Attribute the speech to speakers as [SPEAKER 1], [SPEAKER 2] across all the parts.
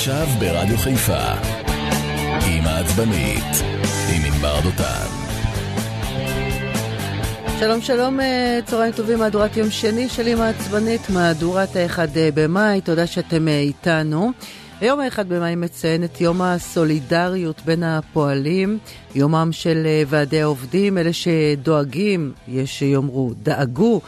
[SPEAKER 1] עכשיו ברדיו חיפה עם העצבנית, עם ענבר דותן.
[SPEAKER 2] שלום שלום, אה, צהריים טובים, מהדורת יום שני של עם העצבנית, מהדורת ה-1 אה, במאי, תודה שאתם אה, איתנו. היום ה-1 במאי מציין את יום הסולידריות בין הפועלים, יומם של ועדי העובדים, אלה שדואגים, יש שיאמרו, דאגו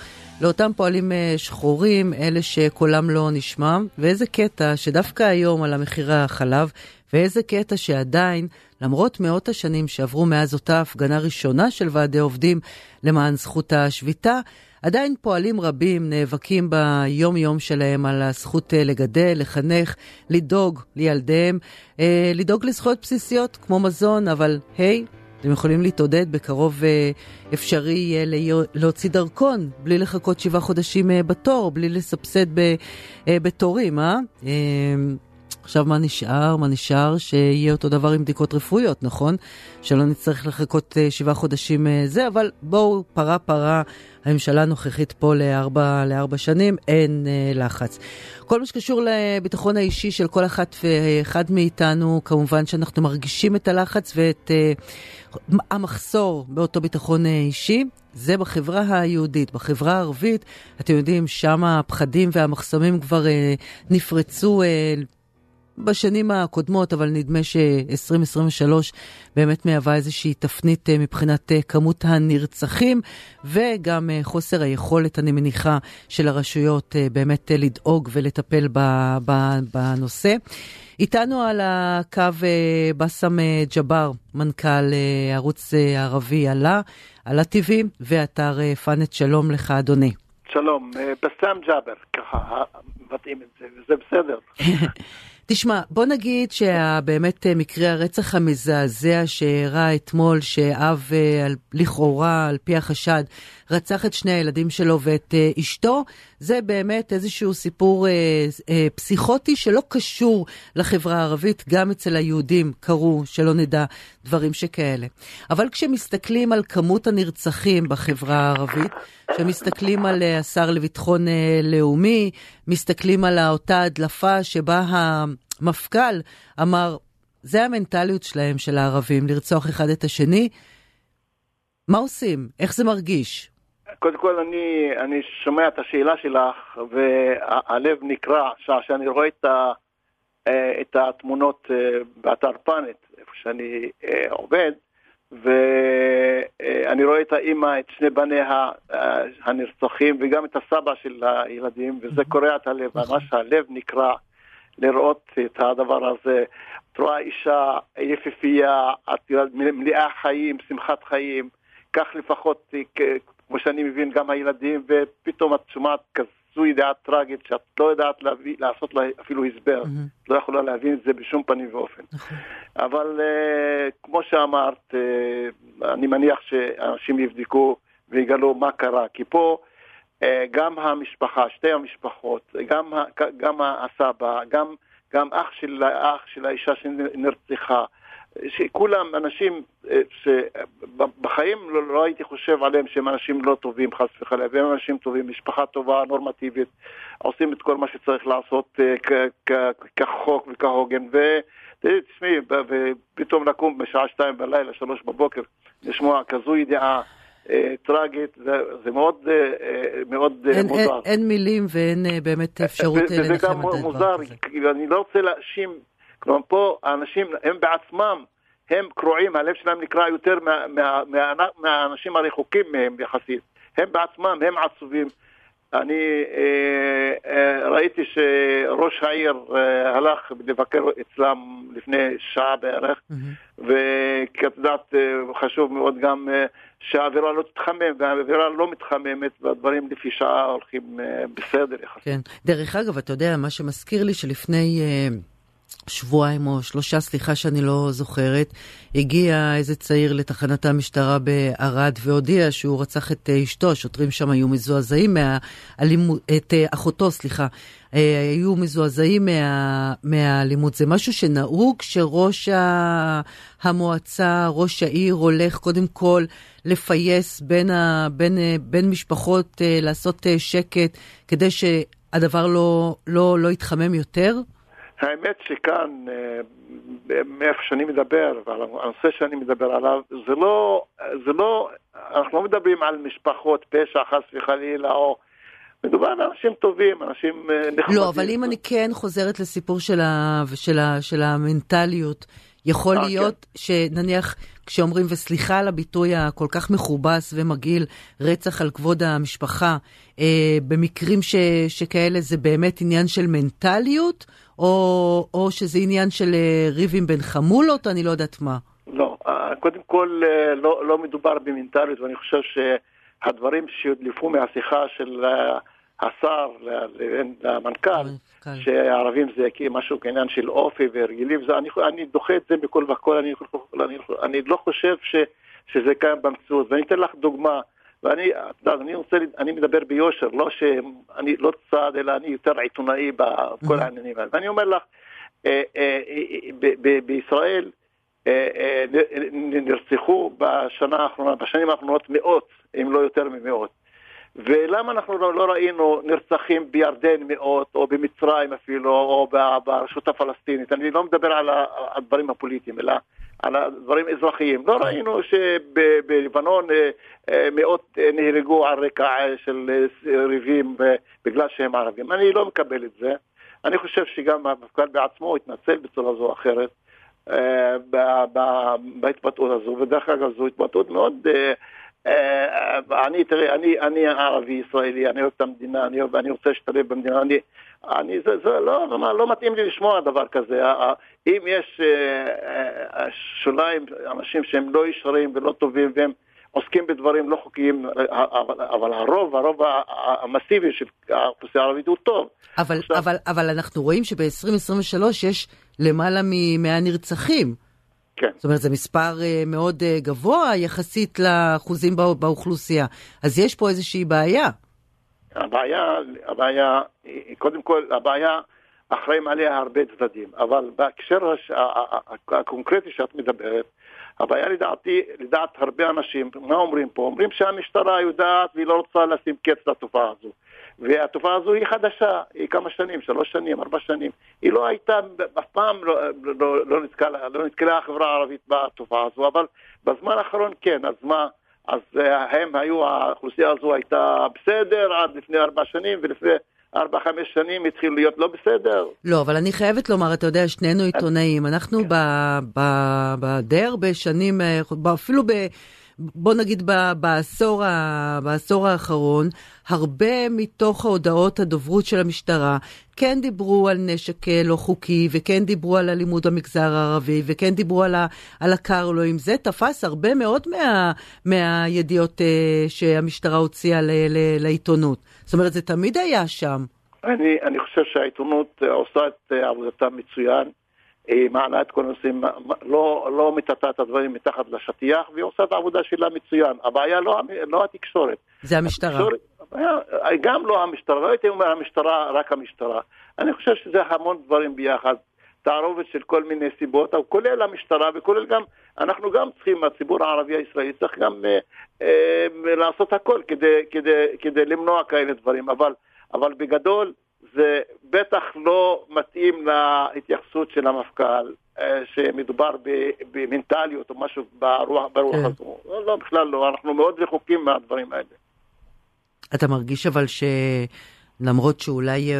[SPEAKER 2] לאותם פועלים שחורים, אלה שקולם לא נשמע, ואיזה קטע שדווקא היום על המחירי החלב, ואיזה קטע שעדיין, למרות מאות השנים שעברו מאז אותה הפגנה ראשונה של ועדי עובדים למען זכות השביתה, עדיין פועלים רבים נאבקים ביום-יום שלהם על הזכות אה, לגדל, לחנך, לדאוג לילדיהם, אה, לדאוג לזכויות בסיסיות כמו מזון, אבל היי, אתם יכולים להתעודד, בקרוב אה, אפשרי יהיה להוציא דרכון בלי לחכות שבעה חודשים בתור, בלי לסבסד בתורים, אה? עכשיו מה נשאר? מה נשאר? שיהיה אותו דבר עם בדיקות רפואיות, נכון? שלא נצטרך לחכות uh, שבעה חודשים uh, זה, אבל בואו, פרה פרה, הממשלה הנוכחית פה לארבע, לארבע שנים, אין uh, לחץ. כל מה שקשור לביטחון האישי של כל אחת ואחד מאיתנו, כמובן שאנחנו מרגישים את הלחץ ואת המחסור באותו ביטחון אישי. זה בחברה היהודית. בחברה הערבית, אתם יודעים, שם הפחדים והמחסומים כבר uh, נפרצו uh, בשנים הקודמות, אבל נדמה ש-2023 באמת מהווה איזושהי תפנית אה, מבחינת אה, כמות הנרצחים, וגם אה, חוסר היכולת, אני מניחה, של הרשויות באמת לדאוג ולטפל בנושא. איתנו על הקו באסם ג'אבר, מנכ"ל ערוץ ערבי עלה, עלה TV, ואתר פאנט, שלום לך אדוני.
[SPEAKER 3] שלום, בסאם ג'אבר, ככה מבטאים את זה, וזה בסדר.
[SPEAKER 2] תשמע, בוא נגיד שבאמת אה, מקרה הרצח המזעזע שאירע אתמול, שאב אה, לכאורה, על פי החשד, רצח את שני הילדים שלו ואת אה, אשתו, זה באמת איזשהו סיפור אה, אה, פסיכוטי שלא קשור לחברה הערבית, גם אצל היהודים קרו, שלא נדע, דברים שכאלה. אבל כשמסתכלים על כמות הנרצחים בחברה הערבית, כשמסתכלים על אה, השר לביטחון אה, לאומי, מסתכלים על אותה הדלפה שבה המפכ"ל אמר, זה המנטליות שלהם, של הערבים, לרצוח אחד את השני. מה עושים? איך זה מרגיש?
[SPEAKER 3] קודם כל אני, אני שומע את השאלה שלך והלב נקרע שעה שאני רואה את, ה, אה, את התמונות אה, באתר פאנט, איפה שאני אה, עובד, ואני רואה את האימא, את שני בניה הנרצחים וגם את הסבא של הילדים, וזה קורע את הלב, נכון. ממש הלב נקרע לראות את הדבר הזה. את רואה אישה יפיפייה, מלאה חיים, שמחת חיים, כך לפחות כמו שאני מבין, גם הילדים, ופתאום את שומעת כזו ידיעה טראגית שאת לא יודעת להביא, לעשות לה אפילו הסבר, mm-hmm. לא יכולה להבין את זה בשום פנים ואופן. נכון. אבל uh, כמו שאמרת, uh, אני מניח שאנשים יבדקו ויגלו מה קרה, כי פה uh, גם המשפחה, שתי המשפחות, גם, גם הסבא, גם, גם אח של, אח של האישה שנרצחה, שכולם אנשים אה, שבחיים לא, לא הייתי חושב עליהם שהם אנשים לא טובים חס וחלילה, והם אנשים טובים, משפחה טובה, נורמטיבית, עושים את כל מה שצריך לעשות אה, כחוק וכהוגן, ותשמעי, ופתאום לקום בשעה שתיים בלילה, שלוש בבוקר, לשמוע כזו ידיעה אה, טראגית, זה, זה מאוד, מאוד
[SPEAKER 2] אין, מוזר. אין, אין מילים ואין באמת אפשרות לנחם את הדבר הזה. וזה גם מוזר,
[SPEAKER 3] אני לא רוצה להאשים כלומר פה האנשים הם בעצמם, הם קרועים, הלב שלהם נקרע יותר מה, מה, מה, מהאנשים הרחוקים מהם יחסית. הם בעצמם, הם עצובים. אני אה, אה, ראיתי שראש העיר אה, הלך לבקר אצלם לפני שעה בערך, mm-hmm. ואת יודעת, אה, חשוב מאוד גם אה, שהאווירה לא תתחמם, והאווירה לא מתחממת, והדברים לפי שעה הולכים אה, בסדר יחסית.
[SPEAKER 2] כן. דרך אגב, אתה יודע, מה שמזכיר לי שלפני... אה... שבועיים או שלושה, סליחה שאני לא זוכרת, הגיע איזה צעיר לתחנת המשטרה בערד והודיע שהוא רצח את אה, אשתו, השוטרים שם היו מזועזעים מהאלימות, את אה, אחותו, סליחה, אה, היו מזועזעים מה, מהאלימות. זה משהו שנהוג שראש המועצה, ראש העיר, הולך קודם כל לפייס בין, ה, בין, בין משפחות, לעשות שקט, כדי שהדבר לא, לא, לא יתחמם יותר?
[SPEAKER 3] האמת שכאן, מאיפה שאני מדבר, ועל הנושא שאני מדבר עליו, זה לא, זה לא, אנחנו לא מדברים על משפחות פשע חס וחלילה, או מדובר באנשים טובים, אנשים נחמדים.
[SPEAKER 2] לא, אבל אם אני כן חוזרת לסיפור של, ה, של, ה, של המנטליות, יכול 아, להיות כן. שנניח כשאומרים, וסליחה על הביטוי הכל כך מכובס ומגעיל, רצח על כבוד המשפחה, אה, במקרים ש, שכאלה זה באמת עניין של מנטליות, או, או שזה עניין של אה, ריבים בין חמולות, אני לא יודעת מה.
[SPEAKER 3] לא, אה, קודם כל אה, לא, לא מדובר במנטליות, ואני חושב שהדברים שהודלפו מהשיחה של השר למנכ"ל, שהערבים זה משהו כעניין של אופי והרגלים, אני, אני דוחה את זה מכל וכל, אני, אני, אני לא חושב ש, שזה קיים במציאות, ואני אתן לך דוגמה. ואני, אני רוצה, אני מדבר ביושר, לא שאני לא צד, אלא אני יותר עיתונאי בכל העניינים האלה. ואני אומר לך, אה, אה, אה, בישראל נרצחו בשנה האחרונה, בשנים האחרונות מאות, אם לא יותר ממאות. ולמה אנחנו לא, לא ראינו נרצחים בירדן מאות, או במצרים אפילו, או ברשות הפלסטינית? אני לא מדבר על הדברים הפוליטיים, אלא על הדברים אזרחיים. לא ראינו שבלבנון אה, אה, מאות אה, נהרגו על רקע של ריבים בגלל שהם ערבים. אני לא מקבל את זה. אני חושב שגם המפכ"ל בעצמו התנצל בצורה זו או אחרת בהתבטאות הזו, ודרך אגב זו התבטאות מאוד... אני, תראה, אני, אני ערבי ישראלי, אני אוהב את המדינה, אני, אוהב, אני רוצה להשתלב במדינה, אני, אני, זה, זה לא, לא, לא מתאים לי לשמוע דבר כזה. אם יש אה, אה, שוליים, אנשים שהם לא ישרים ולא טובים והם עוסקים בדברים לא חוקיים, אבל, אבל הרוב, הרוב המסיבי של האוכלוסייה הערבית הוא טוב.
[SPEAKER 2] אבל, עכשיו... אבל, אבל אנחנו רואים שב-2023 יש למעלה מ-100 נרצחים.
[SPEAKER 3] כן.
[SPEAKER 2] זאת אומרת, זה מספר uh, מאוד גבוה יחסית לאחוזים בא, באוכלוסייה. אז יש פה איזושהי בעיה.
[SPEAKER 3] הבעיה, הבעיה, קודם כל, הבעיה, אחראים עליה הרבה צדדים, אבל בהקשר הש... הקונקרטי שאת מדברת, הבעיה לדעתי, לדעת הרבה אנשים, מה אומרים פה? אומרים שהמשטרה יודעת והיא לא רוצה לשים קץ לתופעה הזו. והתופעה הזו היא חדשה, היא כמה שנים, שלוש שנים, ארבע שנים. היא לא הייתה, אף פעם לא, לא, לא, לא נתקלה החברה הערבית בתופעה הזו, אבל בזמן האחרון כן, אז מה? אז אה, הם היו, האוכלוסייה הזו הייתה בסדר עד לפני ארבע שנים, ולפני ארבע, חמש שנים התחילו להיות לא בסדר.
[SPEAKER 2] לא, אבל אני חייבת לומר, אתה יודע, שנינו עיתונאים, אנחנו בדי הרבה שנים, אה, אפילו ב... בוא נגיד בעשור, בעשור האחרון, הרבה מתוך ההודעות הדוברות של המשטרה כן דיברו על נשק אה, לא חוקי, וכן דיברו על אלימות במגזר הערבי, וכן דיברו על, ה, על הקרלואים. זה תפס הרבה מאוד מה, מהידיעות uh, שהמשטרה הוציאה ל, ל, לעיתונות. זאת אומרת, זה תמיד היה שם.
[SPEAKER 3] אני, אני חושב שהעיתונות אה, עושה את עבודתה מצוין. היא מעלה את כל הנושאים, לא, לא מטאטה את הדברים מתחת לשטיח, והיא עושה את העבודה שלה מצוין. הבעיה לא, לא התקשורת.
[SPEAKER 2] זה המשטרה. התקשורת,
[SPEAKER 3] גם לא המשטרה, לא הייתי אומר המשטרה, רק המשטרה. אני חושב שזה המון דברים ביחד. תערובת של כל מיני סיבות, כולל המשטרה וכולל גם, אנחנו גם צריכים, הציבור הערבי הישראלי צריך גם אה, אה, לעשות הכל כדי, כדי, כדי למנוע כאלה דברים, אבל, אבל בגדול זה בטח לא מתאים להתייחסות של המפכ"ל, אה, שמדובר במנטליות או משהו ברוח, ברוח כן. הזו. לא, לא, בכלל לא, אנחנו מאוד רחוקים מהדברים האלה.
[SPEAKER 2] אתה מרגיש אבל שלמרות שאולי, אה,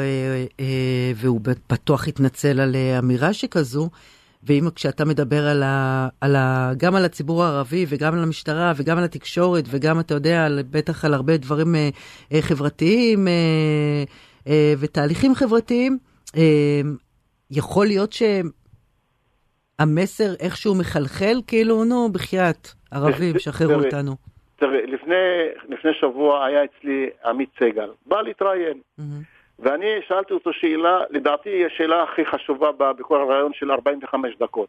[SPEAKER 2] אה, והוא בטוח התנצל על אמירה שכזו, ואם כשאתה מדבר על ה, על ה, גם על הציבור הערבי וגם על המשטרה וגם על התקשורת וגם, אתה יודע, על, בטח על הרבה דברים חברתיים, אה, ותהליכים חברתיים, אה, יכול להיות שהמסר איכשהו מחלחל, כאילו, נו, בחייאת, ערבים, שחררו אותנו.
[SPEAKER 3] תראה, לפני, לפני שבוע היה אצלי עמית סגל, בא להתראיין. ואני שאלתי אותו שאלה, לדעתי היא השאלה הכי חשובה בכל הרעיון של 45 דקות.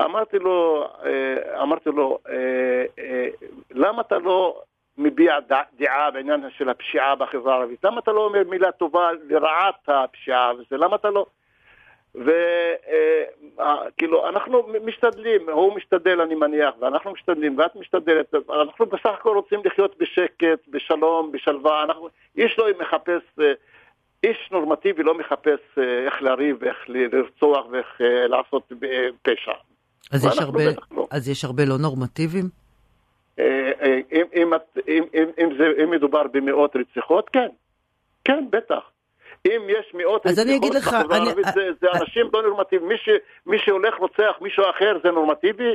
[SPEAKER 3] אמרתי לו, אה, אמרתי לו, למה אתה לא מביע דעה בעניין של הפשיעה בחברה הערבית? למה אתה לא אומר מילה טובה לרעת הפשיעה וזה? למה אתה לא... וכאילו, אה, אנחנו משתדלים, הוא משתדל אני מניח, ואנחנו משתדלים, ואת משתדלת, אנחנו בסך הכל רוצים לחיות בשקט, בשלום, בשלווה, אנחנו, איש לא מחפש, אה, איש נורמטיבי לא מחפש אה, איך לריב, איך לרצוח ואיך אה, לעשות אה, פשע.
[SPEAKER 2] אז יש, הרבה, לא. אז יש הרבה לא נורמטיביים?
[SPEAKER 3] אם, אם, אם, אם, אם, זה, אם מדובר במאות רציחות, כן. כן, בטח. אם יש מאות
[SPEAKER 2] רציחות בחברה
[SPEAKER 3] הערבית, זה, זה אנשים לא נורמטיביים. מי, ש, מי שהולך רוצח מישהו אחר זה נורמטיבי?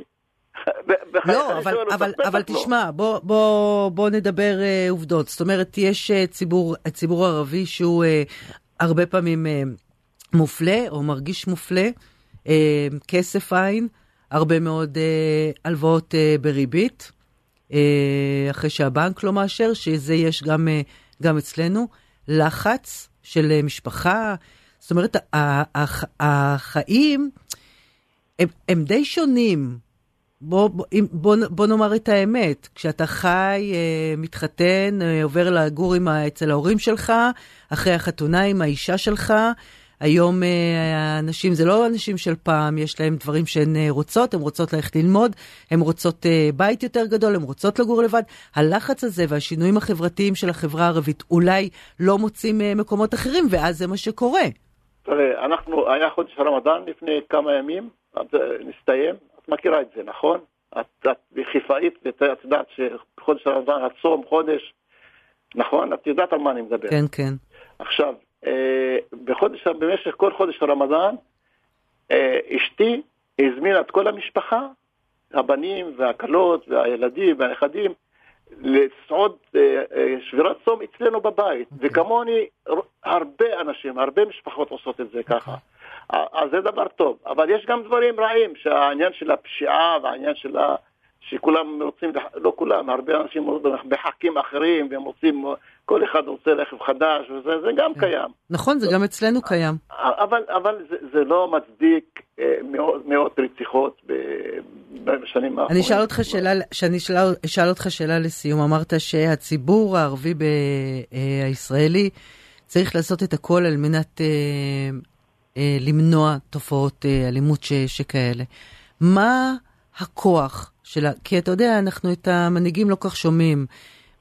[SPEAKER 2] לא, אבל, אבל, אבל לא. תשמע, בוא, בוא, בוא נדבר uh, עובדות. זאת אומרת, יש uh, ציבור, ציבור ערבי שהוא uh, הרבה פעמים uh, מופלה או מרגיש מופלה, uh, כסף עין, הרבה מאוד uh, הלוואות uh, בריבית, אחרי שהבנק לא מאשר, שזה יש גם, uh, גם אצלנו, לחץ של uh, משפחה. זאת אומרת, החיים הם, הם די שונים. בוא, בוא, בוא, נאמר את האמת, כשאתה חי, אה, מתחתן, אה, עובר לגור עם, אצל ההורים שלך, אחרי החתונה עם האישה שלך, היום אה, האנשים, זה לא אנשים של פעם, יש להם דברים שהן אה, רוצות, הן רוצות ללכת ללמוד, הן רוצות אה, בית יותר גדול, הן רוצות לגור לבד. הלחץ הזה והשינויים החברתיים של החברה הערבית אולי לא מוצאים מקומות אחרים, ואז זה מה שקורה.
[SPEAKER 3] תראה, אנחנו, היה חודש הרמדאן לפני כמה ימים, נסתיים, מכירה את זה, נכון? את, את חיפאית ואת יודעת שחודש הרמדאן, הצום, חודש, נכון? את יודעת על מה אני מדבר.
[SPEAKER 2] כן, כן.
[SPEAKER 3] עכשיו, בחודש, במשך כל חודש הרמדאן, אה, אשתי הזמינה את כל המשפחה, הבנים והכלות והילדים והנכדים, לסעוד אה, אה, שבירת צום אצלנו בבית. Okay. אוקיי. וכמוני, הרבה אנשים, הרבה משפחות עושות את זה okay. ככה. אז זה דבר טוב, אבל יש גם דברים רעים, שהעניין של הפשיעה והעניין של ה... שכולם רוצים, לא כולם, הרבה אנשים בחקים אחרים והם רוצים, כל אחד רוצה רכב חדש וזה זה גם כן. קיים.
[SPEAKER 2] נכון, זה גם אצלנו קיים.
[SPEAKER 3] אבל, אבל זה, זה לא מצדיק אה, מאות, מאות רציחות בשנים האחרונות.
[SPEAKER 2] אני אשאל אותך שאלה, שאני אשאל אותך שאלה לסיום. אמרת שהציבור הערבי אה, הישראלי צריך לעשות את הכל על מנת אה, אה, למנוע תופעות אה, אלימות ש, שכאלה. מה הכוח של ה... כי אתה יודע, אנחנו את המנהיגים לא כך שומעים.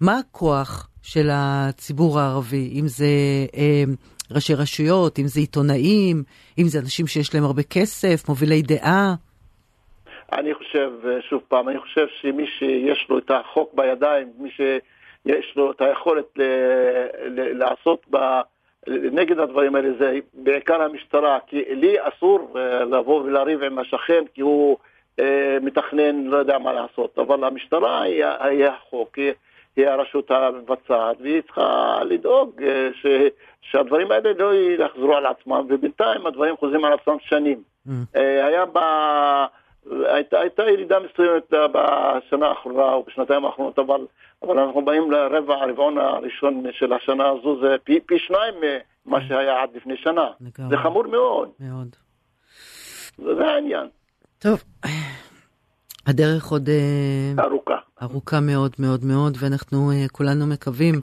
[SPEAKER 2] מה הכוח של הציבור הערבי? אם זה אה, ראשי רשויות, אם זה עיתונאים, אם זה אנשים שיש להם הרבה כסף, מובילי דעה?
[SPEAKER 3] אני חושב, אה, שוב פעם, אני חושב שמי שיש לו את החוק בידיים, מי שיש לו את היכולת ל, ל, לעשות ב... נגד הדברים האלה זה בעיקר המשטרה, כי לי אסור אה, לבוא ולריב עם השכן כי הוא אה, מתכנן, לא יודע מה לעשות, אבל המשטרה היא החוק, היא, היא הרשות המבצעת, והיא צריכה לדאוג אה, ש, שהדברים האלה לא יחזרו על עצמם, ובינתיים הדברים חוזרים על עצמם שנים. Mm. היה ב... הייתה, הייתה ירידה מסוימת בשנה האחרונה או בשנתיים האחרונות, אבל, אבל אנחנו באים לרבע הרבעון הראשון של השנה הזו, זה פי, פי שניים ממה שהיה עד לפני שנה. לגמרי. זה חמור מאוד.
[SPEAKER 2] מאוד.
[SPEAKER 3] זה העניין.
[SPEAKER 2] טוב, הדרך עוד...
[SPEAKER 3] אה, ארוכה.
[SPEAKER 2] ארוכה מאוד מאוד מאוד, ואנחנו אה, כולנו מקווים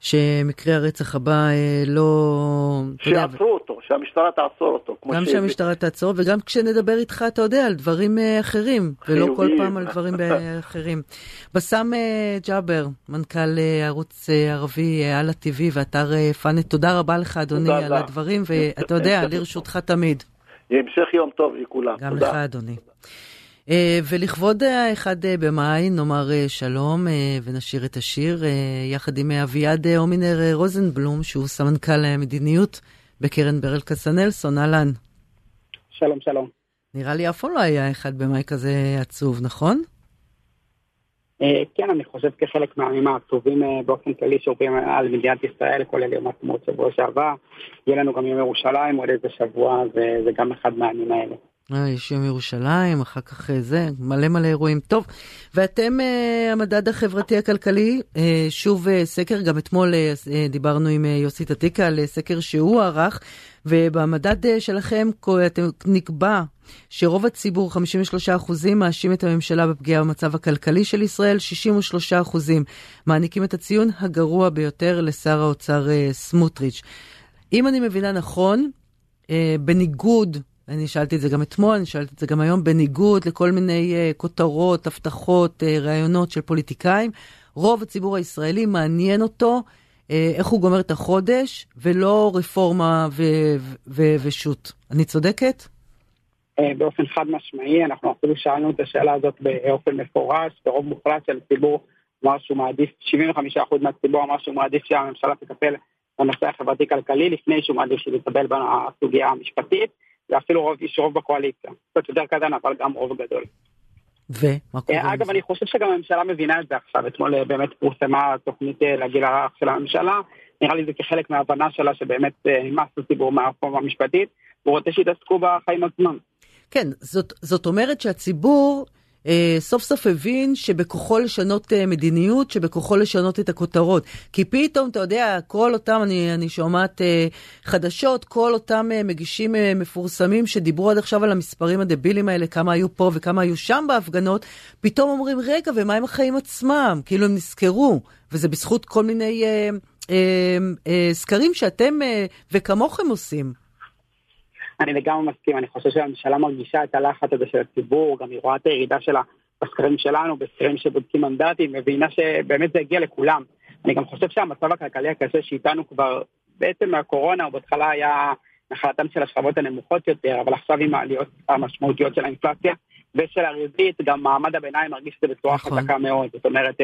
[SPEAKER 2] שמקרה הרצח הבא אה, לא...
[SPEAKER 3] שיעצרו אותו, שהמשטרה תעצור אותו.
[SPEAKER 2] גם ש... שהמשטרה תעצור, וגם כשנדבר איתך, אתה יודע, על דברים אחרים, ולא כל פעם על דברים אחרים. בסאם ג'אבר, מנכ"ל ערוץ ערבי על הטבעי ואתר פאנט, תודה רבה לך, אדוני, על הדברים, ואתה יודע, לרשותך תמיד.
[SPEAKER 3] המשך יום טוב לכולם.
[SPEAKER 2] גם לך, אדוני. אה, ולכבוד האחד אה, במאי נאמר אה, שלום ונשיר את השיר יחד עם אביעד הומינר רוזנבלום, שהוא סמנכ"ל המדיניות בקרן ברל כצנלסון, אהלן.
[SPEAKER 4] שלום, שלום.
[SPEAKER 2] נראה לי אף פעם לא היה אחד במאי כזה עצוב, נכון?
[SPEAKER 4] כן, אני חושב כחלק מהימים העצובים באופן כללי שעוברים על מדינת ישראל, כולל יום העצמאות שבוע שעבר. יהיה לנו גם יום ירושלים עוד איזה שבוע, וזה גם אחד מהימים האלה.
[SPEAKER 2] אה, יש יום ירושלים, אחר כך אה, זה, מלא מלא אירועים. טוב, ואתם, אה, המדד החברתי הכלכלי, אה, שוב סקר, גם אתמול דיברנו עם יוסי טטיקה על סקר שהוא ערך, ובמדד שלכם אתם, נקבע שרוב הציבור, 53% מאשים את הממשלה בפגיעה במצב הכלכלי של ישראל, 63% מעניקים את הציון הגרוע ביותר לשר האוצר סמוטריץ'. אם אני מבינה נכון, בניגוד אני שאלתי את זה גם אתמול, אני שאלתי את זה גם היום, בניגוד לכל מיני uh, כותרות, הבטחות, uh, ראיונות של פוליטיקאים, רוב הציבור הישראלי מעניין אותו אה, איך הוא גומר את החודש, ולא רפורמה ושות'. אני צודקת?
[SPEAKER 4] אה, באופן חד משמעי, אנחנו אפילו שאלנו את השאלה הזאת באופן מפורש, ברוב מוחלט של הציבור אמר שהוא מעדיף, 75% מהציבור אמר שהוא מעדיף שהממשלה תטפל בנושא החברתי-כלכלי לפני שהוא מעדיף שהיא תטפל בסוגיה המשפטית, ואפילו רוב, יש רוב בקואליציה, קצת יותר קטן אבל גם רוב גדול.
[SPEAKER 2] ומה קורה?
[SPEAKER 4] אה, אגב, אני חושב שגם הממשלה מבינה את זה עכשיו, אתמול אה, באמת פורסמה תוכנית לגיל הרך של הממשלה, נראה לי זה כחלק מההבנה שלה שבאמת נמאס לציבור מהרפורמה המשפטית, הוא רוצה שיתעסקו בחיים עצמם.
[SPEAKER 2] כן, זאת, זאת אומרת שהציבור אה, סוף סוף הבין שבכוחו לשנות אה, מדיניות, שבכוחו לשנות את הכותרות. כי פתאום, אתה יודע, כל אותם, אני, אני שומעת אה, חדשות, כל אותם אה, מגישים אה, מפורסמים שדיברו עד עכשיו על המספרים הדבילים האלה, כמה היו פה וכמה היו שם בהפגנות, פתאום אומרים, רגע, ומה עם החיים עצמם? כאילו הם נזכרו, וזה בזכות כל מיני אה, אה, אה, סקרים שאתם אה, וכמוכם עושים.
[SPEAKER 4] אני לגמרי מסכים, אני חושב שהממשלה מרגישה את הלחץ הזה של הציבור, גם היא רואה את הירידה שלה בסקרים שלנו, בסקרים שבודקים מנדטים, מבינה שבאמת זה הגיע לכולם. אני גם חושב שהמצב הכלכלי הקשה שאיתנו כבר בעצם מהקורונה, הוא בהתחלה היה נחלתן של השכבות הנמוכות יותר, אבל עכשיו עם העליות המשמעותיות של האינפלציה ושל הריבית, גם מעמד הביניים מרגיש את זה בצורה נכון. חזקה מאוד. זאת אומרת,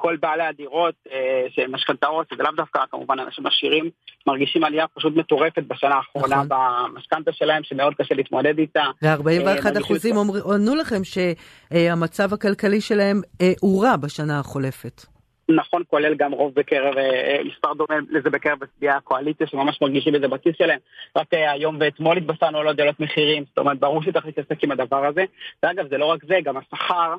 [SPEAKER 4] כל בעלי הדירות אה, שהם משכנתאות, זה לאו דווקא כמובן אנשים עשירים, מרגישים עלייה פשוט מטורפת בשנה האחרונה נכון. במשכנתה שלהם, שמאוד קשה להתמודד איתה.
[SPEAKER 2] ו-41 אה, אחוזים ענו לכם שהמצב הכלכלי שלהם אה, הורע בשנה החולפת.
[SPEAKER 4] נכון, כולל גם רוב בקרב, מספר דומה לזה בקרב הצביעי הקואליציה, שממש מרגישים את זה בכיס שלהם. רק היום ואתמול התבשרנו על עוד עלות מחירים, זאת אומרת, ברור שצריך להתעסק עם הדבר הזה. ואגב, זה לא רק זה, גם השכר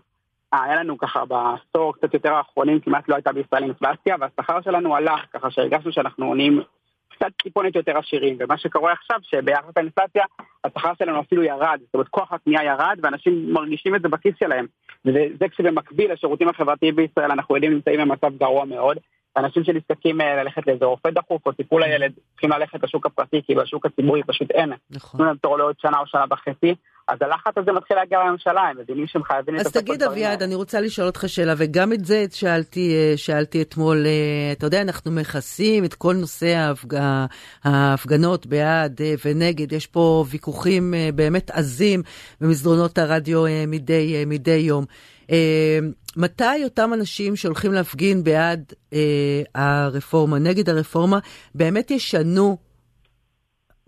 [SPEAKER 4] היה לנו ככה בעשור קצת יותר האחרונים כמעט לא הייתה בישראל אינפלציה והשכר שלנו עלה ככה שהרגשנו שאנחנו עונים קצת טיפונת יותר עשירים ומה שקורה עכשיו שביחס לאינפלציה השכר שלנו אפילו ירד זאת אומרת כוח הקנייה ירד ואנשים מרגישים את זה בכיס שלהם וזה כשבמקביל לשירותים החברתיים בישראל אנחנו יודעים נמצאים במצב גרוע מאוד אנשים שנזקקים אה, ללכת לאיזה רופא דחוף או טיפול לילד צריכים ללכת לשוק הפרטי כי בשוק הציבורי פשוט אין. נכון. תנו להם תור לעוד שנה או שנה וחצי אז הלחץ הזה מתחיל להגיע לממשלה, הם מבינים שהם חייבים
[SPEAKER 2] לטפל בדברים אז תגיד אביעד, אני רוצה לשאול אותך שאלה, וגם את זה שאלתי, אה, שאלתי אתמול, אה, אתה יודע, אנחנו מכסים את כל נושא ההפג... ההפגנות בעד אה, ונגד, יש פה ויכוחים באמת עזים במסדרונות הרדיו מדי, מדי יום. מתי אותם אנשים שהולכים להפגין בעד הרפורמה, נגד הרפורמה, באמת ישנו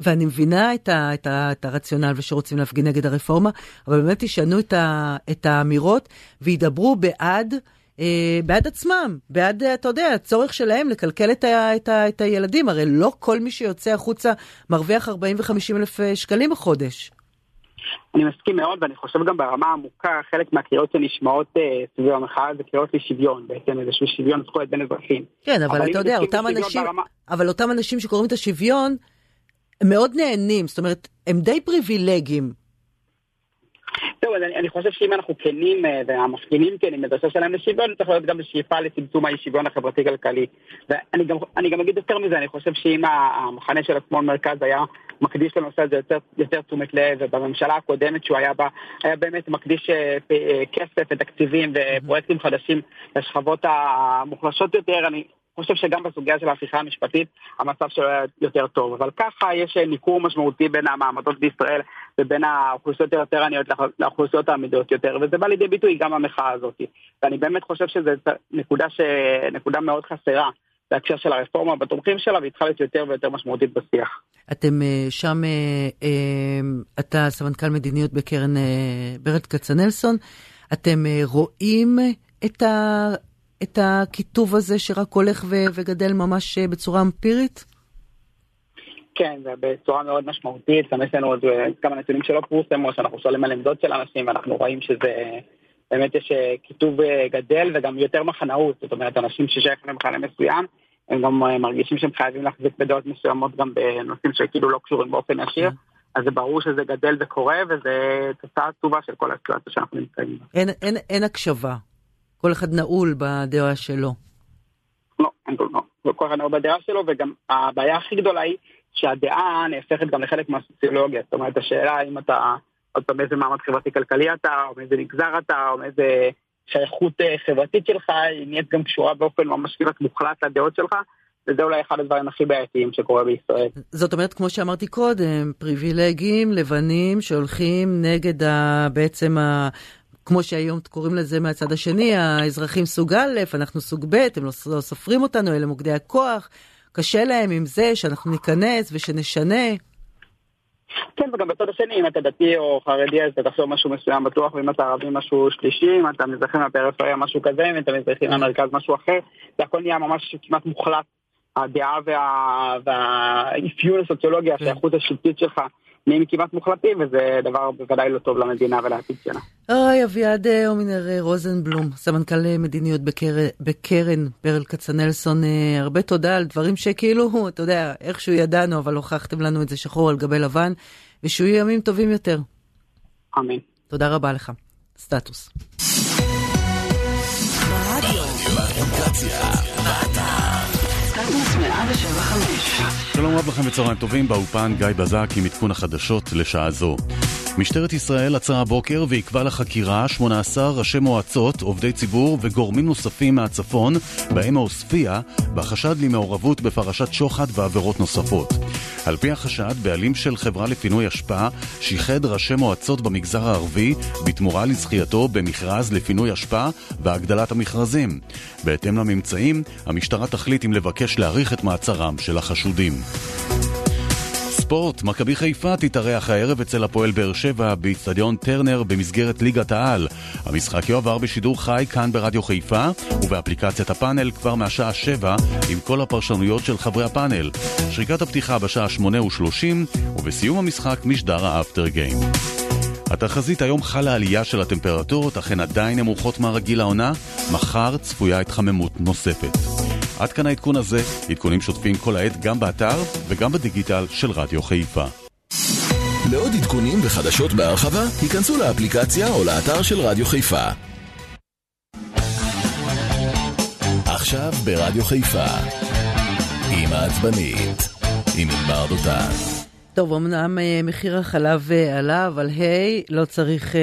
[SPEAKER 2] ואני מבינה את, ה, את, ה, את הרציונל ושרוצים להפגין נגד הרפורמה, אבל באמת ישנו את, ה, את האמירות וידברו בעד, אה, בעד עצמם, בעד, אתה יודע, הצורך שלהם לקלקל את, ה, את, ה, את הילדים. הרי לא כל מי שיוצא החוצה מרוויח 40 ו-50 אלף אה, שקלים בחודש.
[SPEAKER 4] אני מסכים מאוד, ואני חושב גם ברמה העמוקה, חלק מהקריאות שנשמעות אה, סביב המחאה זה קריאות לשוויון, בעצם איזשהו שוויון זכויות בין אזרחים.
[SPEAKER 2] כן, אבל, אבל אתה יודע, אותם אנשים, ברמה... אבל אותם אנשים שקוראים את השוויון, מאוד נהנים, זאת אומרת, הם די פריבילגיים.
[SPEAKER 4] זהו, אני, אני חושב שאם אנחנו כנים אה, והמפגינים כנים בדרשה שלהם לשוויון, צריך להיות גם בשאיפה לצמצום האי שוויון החברתי-כלכלי. ואני גם, גם אגיד יותר מזה, אני חושב שאם המחנה של השמאל מרכז היה מקדיש לנושא הזה יותר, יותר תשומת לב, ובממשלה הקודמת שהוא היה בה, היה באמת מקדיש אה, אה, כסף ותקציבים ופרויקטים חדשים לשכבות המוחלשות יותר, אני חושב שגם בסוגיה של ההפיכה המשפטית המצב שלו היה יותר טוב, אבל ככה יש ניכור משמעותי בין המעמדות בישראל ובין האוכלוסיות היותר עניות לאוכלוסיות העמידות יותר, וזה בא לידי ביטוי גם המחאה הזאת. ואני באמת חושב שזו נקודה, ש... נקודה מאוד חסרה. בהקשר של הרפורמה בתומכים שלה, והיא צריכה להיות יותר ויותר משמעותית בשיח.
[SPEAKER 2] אתם אה, שם, אה, אה, אתה סמנכ"ל מדיניות בקרן ברד כצנלסון, אתם רואים את ה... את הקיטוב הזה שרק הולך ו- וגדל ממש אה, בצורה אמפירית?
[SPEAKER 4] כן, בצורה מאוד משמעותית, גם יש לנו עוד אה, כמה נתונים שלא פורסמו, שאנחנו שואלים על עמדות של אנשים, ואנחנו רואים שזה, באמת יש אה, קיטוב גדל וגם יותר מחנאות, זאת אומרת, אנשים ששייכים למחנה מסוים, הם גם מרגישים שהם חייבים להחזיק בדעות מסוימות גם בנושאים שכאילו לא קשורים באופן ישיר. כן. אז זה ברור שזה גדל וקורה, וזה תוצאה עצובה של כל הסיטואציה שאנחנו נמצאים בה.
[SPEAKER 2] אין, אין, אין הקשבה. כל אחד נעול בדעה שלו.
[SPEAKER 4] לא, אין כל, לא. כל אחד נעול בדעה שלו, וגם הבעיה הכי גדולה היא שהדעה נהפכת גם לחלק מהסוציולוגיה. זאת אומרת, השאלה האם אתה, עוד פעם, איזה מעמד חברתי-כלכלי אתה, או מאיזה מגזר אתה, או מאיזה שייכות אה, חברתית שלך, היא נהיית גם קשורה באופן ממש כמעט מוחלט לדעות שלך, וזה אולי אחד הדברים הכי בעייתיים שקורה בישראל.
[SPEAKER 2] זאת אומרת, כמו שאמרתי קודם, פריבילגים לבנים שהולכים נגד ה, בעצם. כמו שהיום קוראים לזה מהצד השני, האזרחים סוג א', אנחנו סוג ב', הם לא, לא סופרים אותנו, אלה מוקדי הכוח. קשה להם עם זה שאנחנו ניכנס ושנשנה.
[SPEAKER 4] כן, וגם בצד השני, אם אתה דתי או חרדי, אז אתה תחשוב משהו מסוים בטוח, ואם אתה ערבי משהו שלישי, אם אתה מזרחי מהפריפריה משהו כזה, אם אתה מזרחי מהמרכז משהו אחר, זה הכל נהיה ממש כמעט מוחלט. הדעה והאפיון וה... הסוציולוגי, כן. השייכות השלטית שלך נהיים כמעט מוחלטים, וזה דבר בוודאי לא טוב למדינה ולעתיד שלה.
[SPEAKER 2] אוי, אביעד הומינר רוזנבלום, סמנכ"ל מדיניות בקר... בקרן ברל כצנלסון, אה, הרבה תודה על דברים שכאילו, אתה יודע, איכשהו ידענו, אבל הוכחתם לנו את זה שחור על גבי לבן, ושיהיו ימים טובים יותר.
[SPEAKER 4] אמן.
[SPEAKER 2] תודה רבה לך. סטטוס.
[SPEAKER 1] שלום רב לכם וצהריים טובים, באופן גיא בזק עם עדכון החדשות לשעה זו. משטרת ישראל עצרה הבוקר ועיכבה לחקירה 18 ראשי מועצות, עובדי ציבור וגורמים נוספים מהצפון, בהם העוספיא, בחשד למעורבות בפרשת שוחד ועבירות נוספות. על פי החשד, בעלים של חברה לפינוי אשפה שיחד ראשי מועצות במגזר הערבי בתמורה לזכייתו במכרז לפינוי אשפה והגדלת המכרזים. בהתאם לממצאים, המשטרה תחליט אם לבקש להאריך את מעצרם של החשודים. ספורט, מכבי חיפה תתארח הערב אצל הפועל באר שבע באיצטדיון טרנר במסגרת ליגת העל. המשחק יועבר בשידור חי כאן ברדיו חיפה ובאפליקציית הפאנל כבר מהשעה 7 עם כל הפרשנויות של חברי הפאנל. שריקת הפתיחה בשעה 8:30 ובסיום המשחק משדר האפטר גיים. התחזית היום חלה עלייה של הטמפרטורות, אך הן עדיין נמוכות מהרגיל לעונה. מחר צפויה התחממות נוספת. עד כאן העדכון הזה, עדכונים שוטפים כל העת גם באתר וגם בדיגיטל של רדיו חיפה. לעוד עדכונים וחדשות בהרחבה, היכנסו לאפליקציה או לאתר של רדיו חיפה. עכשיו ברדיו חיפה, עם העצבנית, עם ענבר דותן.
[SPEAKER 2] טוב, אמנם אה, מחיר החלב אה, עלה, אבל היי, לא צריך...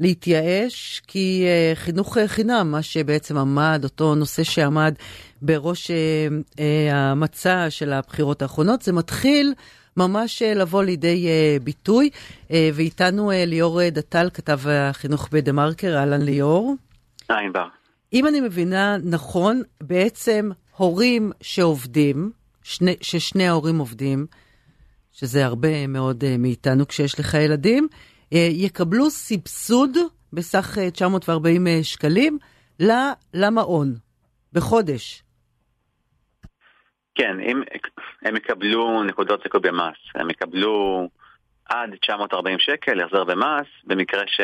[SPEAKER 2] אה... להתייאש, כי uh, חינוך uh, חינם, מה שבעצם עמד, אותו נושא שעמד בראש uh, uh, המצע של הבחירות האחרונות, זה מתחיל ממש uh, לבוא לידי uh, ביטוי. Uh, ואיתנו uh, ליאור דטל, כתב החינוך בדה מרקר, אהלן ליאור.
[SPEAKER 5] היי בר.
[SPEAKER 2] אם אני מבינה נכון, בעצם הורים שעובדים, שני, ששני ההורים עובדים, שזה הרבה מאוד uh, מאיתנו כשיש לך ילדים, אה, יקבלו סבסוד בסך 940 אה, אה, שקלים למעון בחודש.
[SPEAKER 5] כן, אם הם יקבלו נקודות זיכוי במס, הם יקבלו עד 940 שקל החזר במס, במקרה ש...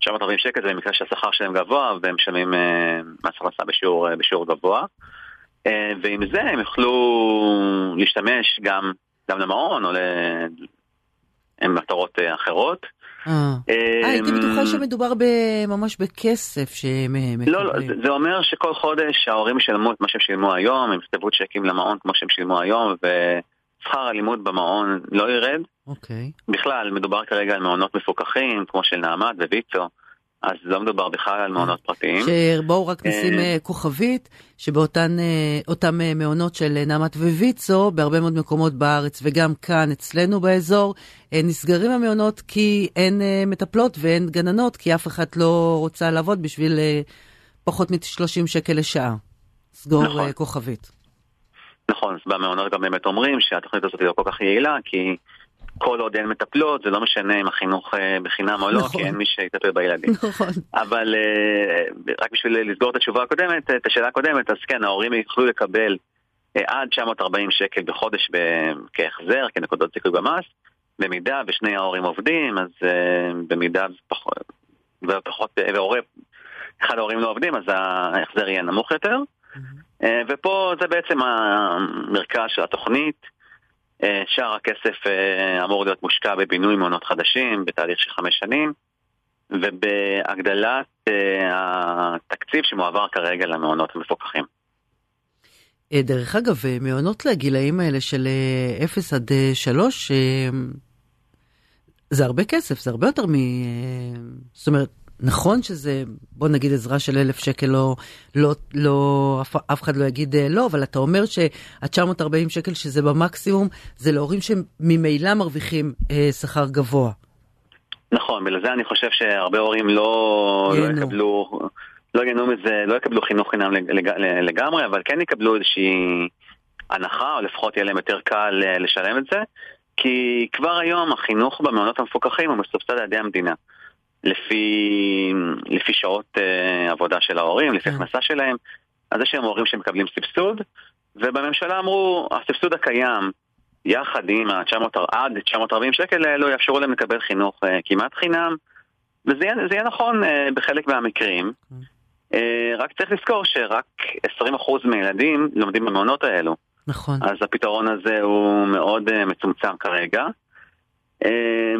[SPEAKER 5] 940 שקל זה במקרה שהשכר שלהם גבוה והם משלמים מס הכנסה בשיעור, בשיעור גבוה. ועם זה הם יוכלו להשתמש גם, גם למעון או מטרות אה, אחרות.
[SPEAKER 2] אה, אה הייתי בטוחה שמדובר ממש בכסף שהם מקבלים.
[SPEAKER 5] לא, לא, זה אומר שכל חודש ההורים ישלמו את מה שהם שילמו היום, הם יכתבו צ'קים למעון כמו שהם שילמו היום, ושכר הלימוד במעון לא ירד.
[SPEAKER 2] אוקיי.
[SPEAKER 5] בכלל, מדובר כרגע על מעונות מפוקחים, כמו של נעמת וויצו. אז לא מדובר בכלל על מעונות פרטיים.
[SPEAKER 2] שבואו רק נשים אה, אה, כוכבית, שבאותם אה, מעונות של נעמת וויצו, בהרבה מאוד מקומות בארץ וגם כאן אצלנו באזור, נסגרים המעונות כי אין מטפלות ואין גננות, כי אף אחת לא רוצה לעבוד בשביל פחות מ-30 שקל לשעה. סגור נכון. כוכבית.
[SPEAKER 5] נכון, אז במעונות גם באמת אומרים שהתוכנית הזאת היא לא כל כך יעילה, כי... כל עוד אין מטפלות, זה לא משנה אם החינוך אה, בחינם או לא, נכון. כי אין מי שיטפל בילדים.
[SPEAKER 2] נכון.
[SPEAKER 5] אבל אה, רק בשביל לסגור את התשובה הקודמת, את השאלה הקודמת, אז כן, ההורים יוכלו לקבל אה, עד 940 שקל בחודש כהחזר, כנקודות זיכוי במס. במידה ושני ההורים עובדים, אז במידה ופחות, ופחות, והורה, אחד ההורים לא עובדים, אז ההחזר יהיה נמוך יותר. ופה זה בעצם המרכז של התוכנית. אה, שאר הכסף אה, אמור להיות מושקע בבינוי מעונות חדשים בתהליך של חמש שנים ובהגדלת אה, התקציב שמועבר כרגע למעונות המפוקחים.
[SPEAKER 2] דרך אגב, מעונות לגילאים האלה של 0 עד 3, זה הרבה כסף, זה הרבה יותר מ... זאת אומרת, נכון שזה, בוא נגיד עזרה של אלף שקל, לא, לא, לא, אף, אף אחד לא יגיד אה, לא, אבל אתה אומר שה-940 שקל שזה במקסימום, זה להורים שממילא מרוויחים אה, שכר גבוה.
[SPEAKER 5] נכון, בגלל זה אני חושב שהרבה הורים לא, לא יקבלו, לא ייהנו מזה, לא יקבלו חינוך חינם לג, לגמרי, אבל כן יקבלו איזושהי הנחה, או לפחות יהיה להם יותר קל אה, לשלם את זה, כי כבר היום החינוך במעונות המפוקחים הוא מסובסד על ידי המדינה. לפי, לפי שעות uh, עבודה של ההורים, לפי כן. הכנסה שלהם, אז יש שם הורים שמקבלים סבסוד, ובממשלה אמרו, הסבסוד הקיים, יחד עם ה-900 עד 940 שקל האלו, יאפשרו להם לקבל חינוך uh, כמעט חינם, וזה יהיה, יהיה נכון uh, בחלק מהמקרים. Uh, רק צריך לזכור שרק 20% מהילדים לומדים במעונות האלו.
[SPEAKER 2] נכון.
[SPEAKER 5] אז הפתרון הזה הוא מאוד uh, מצומצם כרגע.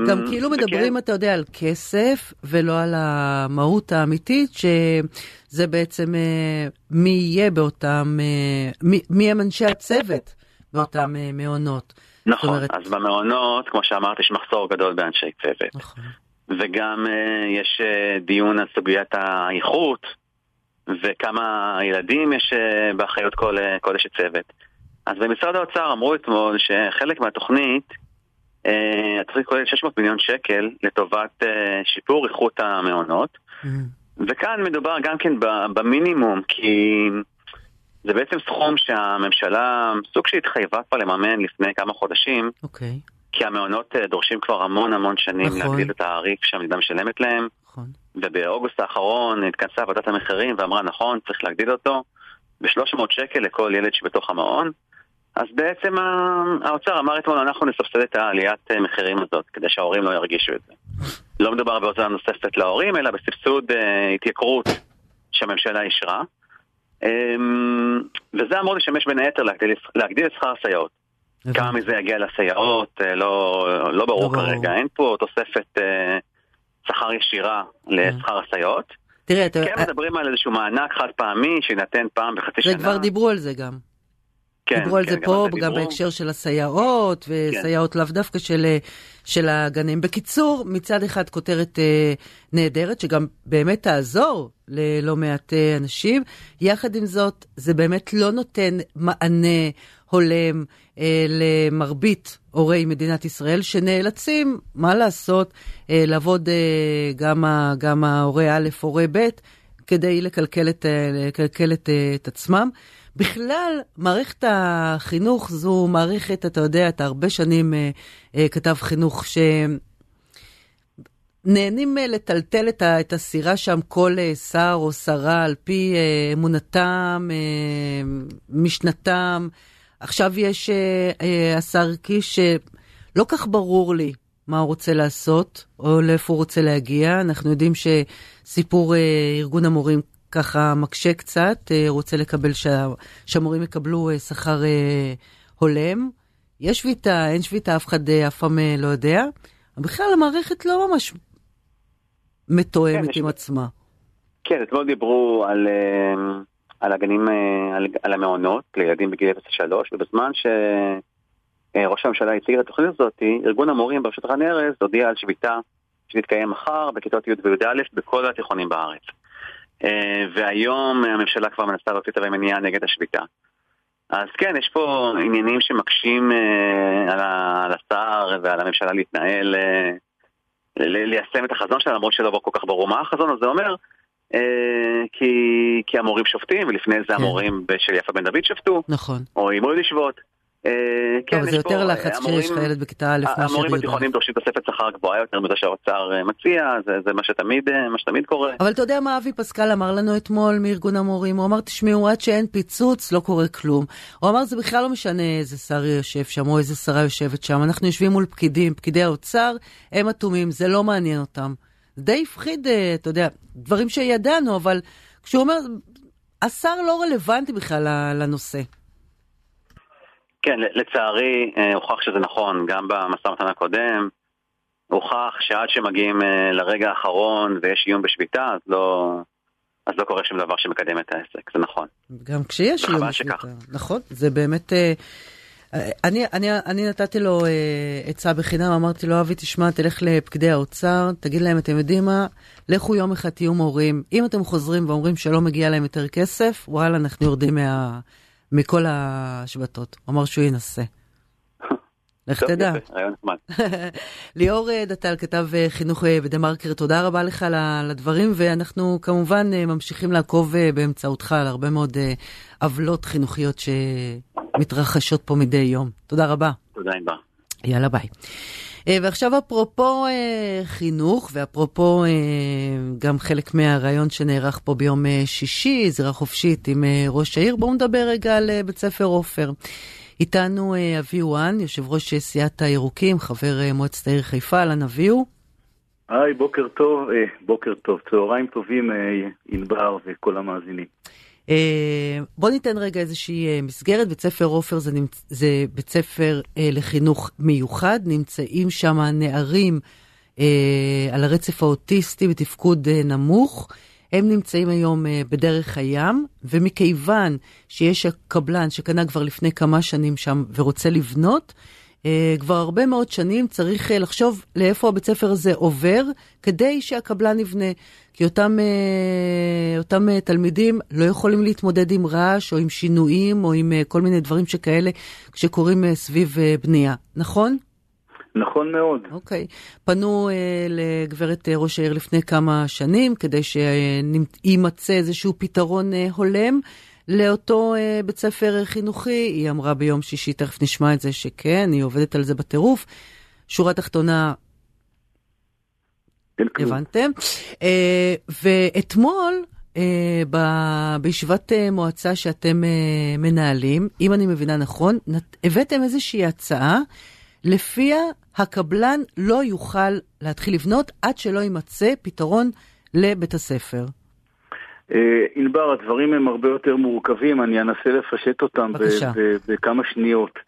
[SPEAKER 2] גם אמ, כאילו מדברים, אתה יודע, על כסף ולא על המהות האמיתית, שזה בעצם אה, מי יהיה באותם, אה, מי הם אנשי הצוות באותם אה, מעונות.
[SPEAKER 5] נכון, אומרת... אז במעונות, כמו שאמרת, יש מחסור גדול באנשי צוות. נכון. וגם יש דיון על סוגיית האיכות, וכמה ילדים יש באחריות כל, כל אשת צוות. אז במשרד האוצר אמרו אתמול שחלק מהתוכנית התוכנית כוללת 600 מיליון שקל לטובת אה, שיפור איכות המעונות. Mm-hmm. וכאן מדובר גם כן במינימום, כי זה בעצם סכום שהממשלה, סוג שהתחייבה כבר לממן לפני כמה חודשים. אוקיי. Okay. כי המעונות אה, דורשים כבר המון המון שנים נכון. להגדיל את התעריף שהמדינה משלמת להם. נכון. ובאוגוסט האחרון התכנסה ועדת המחירים ואמרה נכון, צריך להגדיל אותו ב-300 שקל לכל ילד שבתוך המעון. אז בעצם האוצר אמר אתמול, אנחנו נסבסד את העליית אה, מחירים הזאת, כדי שההורים לא ירגישו את זה. לא מדובר בהוצאה נוספת להורים, אלא בסבסוד uh, התייקרות שהממשלה אישרה. Um, וזה אמור לשמש בין היתר להגדיל, להגדיל את שכר הסייעות. כמה מזה יגיע לסייעות, uh, לא, לא ברור לא כרגע. ברור. אין פה תוספת שכר ישירה לשכר הסייעות. תראה, אתה... כן מדברים על איזשהו מענק חד פעמי שיינתן פעם בחצי שנה.
[SPEAKER 2] וכבר דיברו על זה גם. כן, דיברו על כן, זה פה, גם בהקשר של הסייעות, וסייעות כן. לאו דווקא של, של הגנים. בקיצור, מצד אחד כותרת אה, נהדרת, שגם באמת תעזור ללא מעט אה, אנשים. יחד עם זאת, זה באמת לא נותן מענה הולם אה, למרבית הורי מדינת ישראל, שנאלצים, מה לעשות, אה, לעבוד אה, גם, גם ההורה א', הורה ב', כדי לקלקל את, אה, לקלקל את, אה, את עצמם. בכלל, מערכת החינוך זו מערכת, אתה יודע, אתה הרבה שנים אה, כתב חינוך, שנהנים לטלטל את, את הסירה שם כל שר או שרה על פי אמונתם, משנתם. עכשיו יש השר קיש, שלא כך ברור לי מה הוא רוצה לעשות, או לאיפה הוא רוצה להגיע. אנחנו יודעים שסיפור אה, ארגון המורים ככה מקשה קצת, אה, רוצה לקבל שה, שהמורים יקבלו אה, שכר אה, הולם. יש שביתה, אין שביתה, אף אחד אף פעם לא יודע. בכלל המערכת לא ממש מתואמת כן, עם יש... עצמה.
[SPEAKER 5] כן, אתמול דיברו על, על הגנים, על, על המעונות לילדים בגיל 0-3, ובזמן שראש הממשלה הציג את התוכנית הזאת, ארגון המורים בראשות רן ארז הודיע על שביתה שתתקיים מחר בכיתות י' וי"א בכל התיכונים בארץ. אה, והיום הממשלה כבר מנסה להוציא צווי מניעה נגד השביתה. אז כן, יש פה עניינים שמקשים אה, על השר ועל הממשלה להתנהל, אה, ליישם את החזון שלה, למרות שלא כל כך ברור מה החזון הזה אומר, כי, כי המורים שופטים, ולפני זה כן. המורים של יפה בן דוד שפטו,
[SPEAKER 2] נכון.
[SPEAKER 5] או אימו לשבות.
[SPEAKER 2] אה, כן, טוב, זה יותר לחץ כשיש לך ילד בכיתה א' מאשר י"א.
[SPEAKER 5] המורים בתיכונים דורשים תוספת שכר גבוהה יותר מזה שהאוצר אה, מציע, זה, אה, מה שתמיד קורה.
[SPEAKER 2] אבל אתה יודע מה אבי פסקל אמר לנו אתמול מארגון המורים? הוא אמר, תשמעו, עד שאין פיצוץ לא קורה כלום. הוא אמר, זה בכלל לא משנה איזה שר יושב שם או איזה שרה יושבת שם, אנחנו יושבים מול פקידים, פקידי האוצר, הם אטומים, זה לא מעניין אותם. די הפחיד, אתה יודע, דברים שידענו, אבל כשהוא אומר, השר לא רלוונטי בכלל לנושא.
[SPEAKER 5] כן, לצערי אה, הוכח שזה נכון, גם במשא ומתן הקודם, הוכח שעד שמגיעים אה, לרגע האחרון ויש איום בשביתה, אז לא, אז לא קורה שום דבר שמקדם את העסק, זה נכון.
[SPEAKER 2] גם כשיש איום בשביתה, נכון, זה באמת... אה, אני, אני, אני נתתי לו עצה בחינם, אמרתי לו, אבי, תשמע, תלך לפקידי האוצר, תגיד להם, אתם יודעים מה? לכו יום אחד תהיו מורים. אם אתם חוזרים ואומרים שלא מגיע להם יותר כסף, וואלה, אנחנו יורדים מה, מכל השבתות. הוא אמר שהוא ינסה. לך תדע. ליאור אה, דטל כתב אה, חינוך אה, בדה מרקר, תודה רבה לך על הדברים, ואנחנו כמובן ממשיכים לעקוב באמצעותך על הרבה מאוד עוולות חינוכיות שמתרחשות פה מדי יום. תודה רבה.
[SPEAKER 5] תודה רבה.
[SPEAKER 2] יאללה ביי. ועכשיו אפרופו חינוך, ואפרופו גם חלק מהרעיון שנערך פה ביום שישי, זירה חופשית עם ראש העיר, בואו נדבר רגע על בית ספר עופר. איתנו אה, אביהו וואן, יושב ראש אה, סיעת הירוקים, חבר אה, מועצת העיר חיפה, אהלן אביהו.
[SPEAKER 6] היי, בוקר טוב, בוקר טוב, צהריים טובים, ענבר וכל המאזינים.
[SPEAKER 2] בוא ניתן רגע איזושהי מסגרת, בית ספר עופר זה, נמצ... זה בית ספר לחינוך מיוחד, נמצאים שם נערים על הרצף האוטיסטי בתפקוד נמוך. הם נמצאים היום בדרך הים, ומכיוון שיש הקבלן שקנה כבר לפני כמה שנים שם ורוצה לבנות, כבר הרבה מאוד שנים צריך uh, לחשוב לאיפה הבית ספר הזה עובר, כדי שהקבלן יבנה. כי אותם, uh, אותם uh, תלמידים לא יכולים להתמודד עם רעש או עם שינויים או עם uh, כל מיני דברים שכאלה שקורים uh, סביב uh, בנייה, נכון?
[SPEAKER 6] נכון מאוד.
[SPEAKER 2] אוקיי. פנו אה, לגברת אה, ראש העיר לפני כמה שנים, כדי שיימצא איזשהו פתרון אה, הולם לאותו אה, בית ספר חינוכי. היא אמרה ביום שישי, תכף נשמע את זה, שכן, היא עובדת על זה בטירוף. שורה תחתונה, הבנתם? אה, ואתמול, אה, ב, בישיבת אה, מועצה שאתם אה, מנהלים, אם אני מבינה נכון, נת, הבאתם איזושהי הצעה לפיה הקבלן לא יוכל להתחיל לבנות עד שלא יימצא פתרון לבית הספר.
[SPEAKER 6] אה, ענבר, הדברים הם הרבה יותר מורכבים, אני אנסה לפשט אותם בכמה שניות.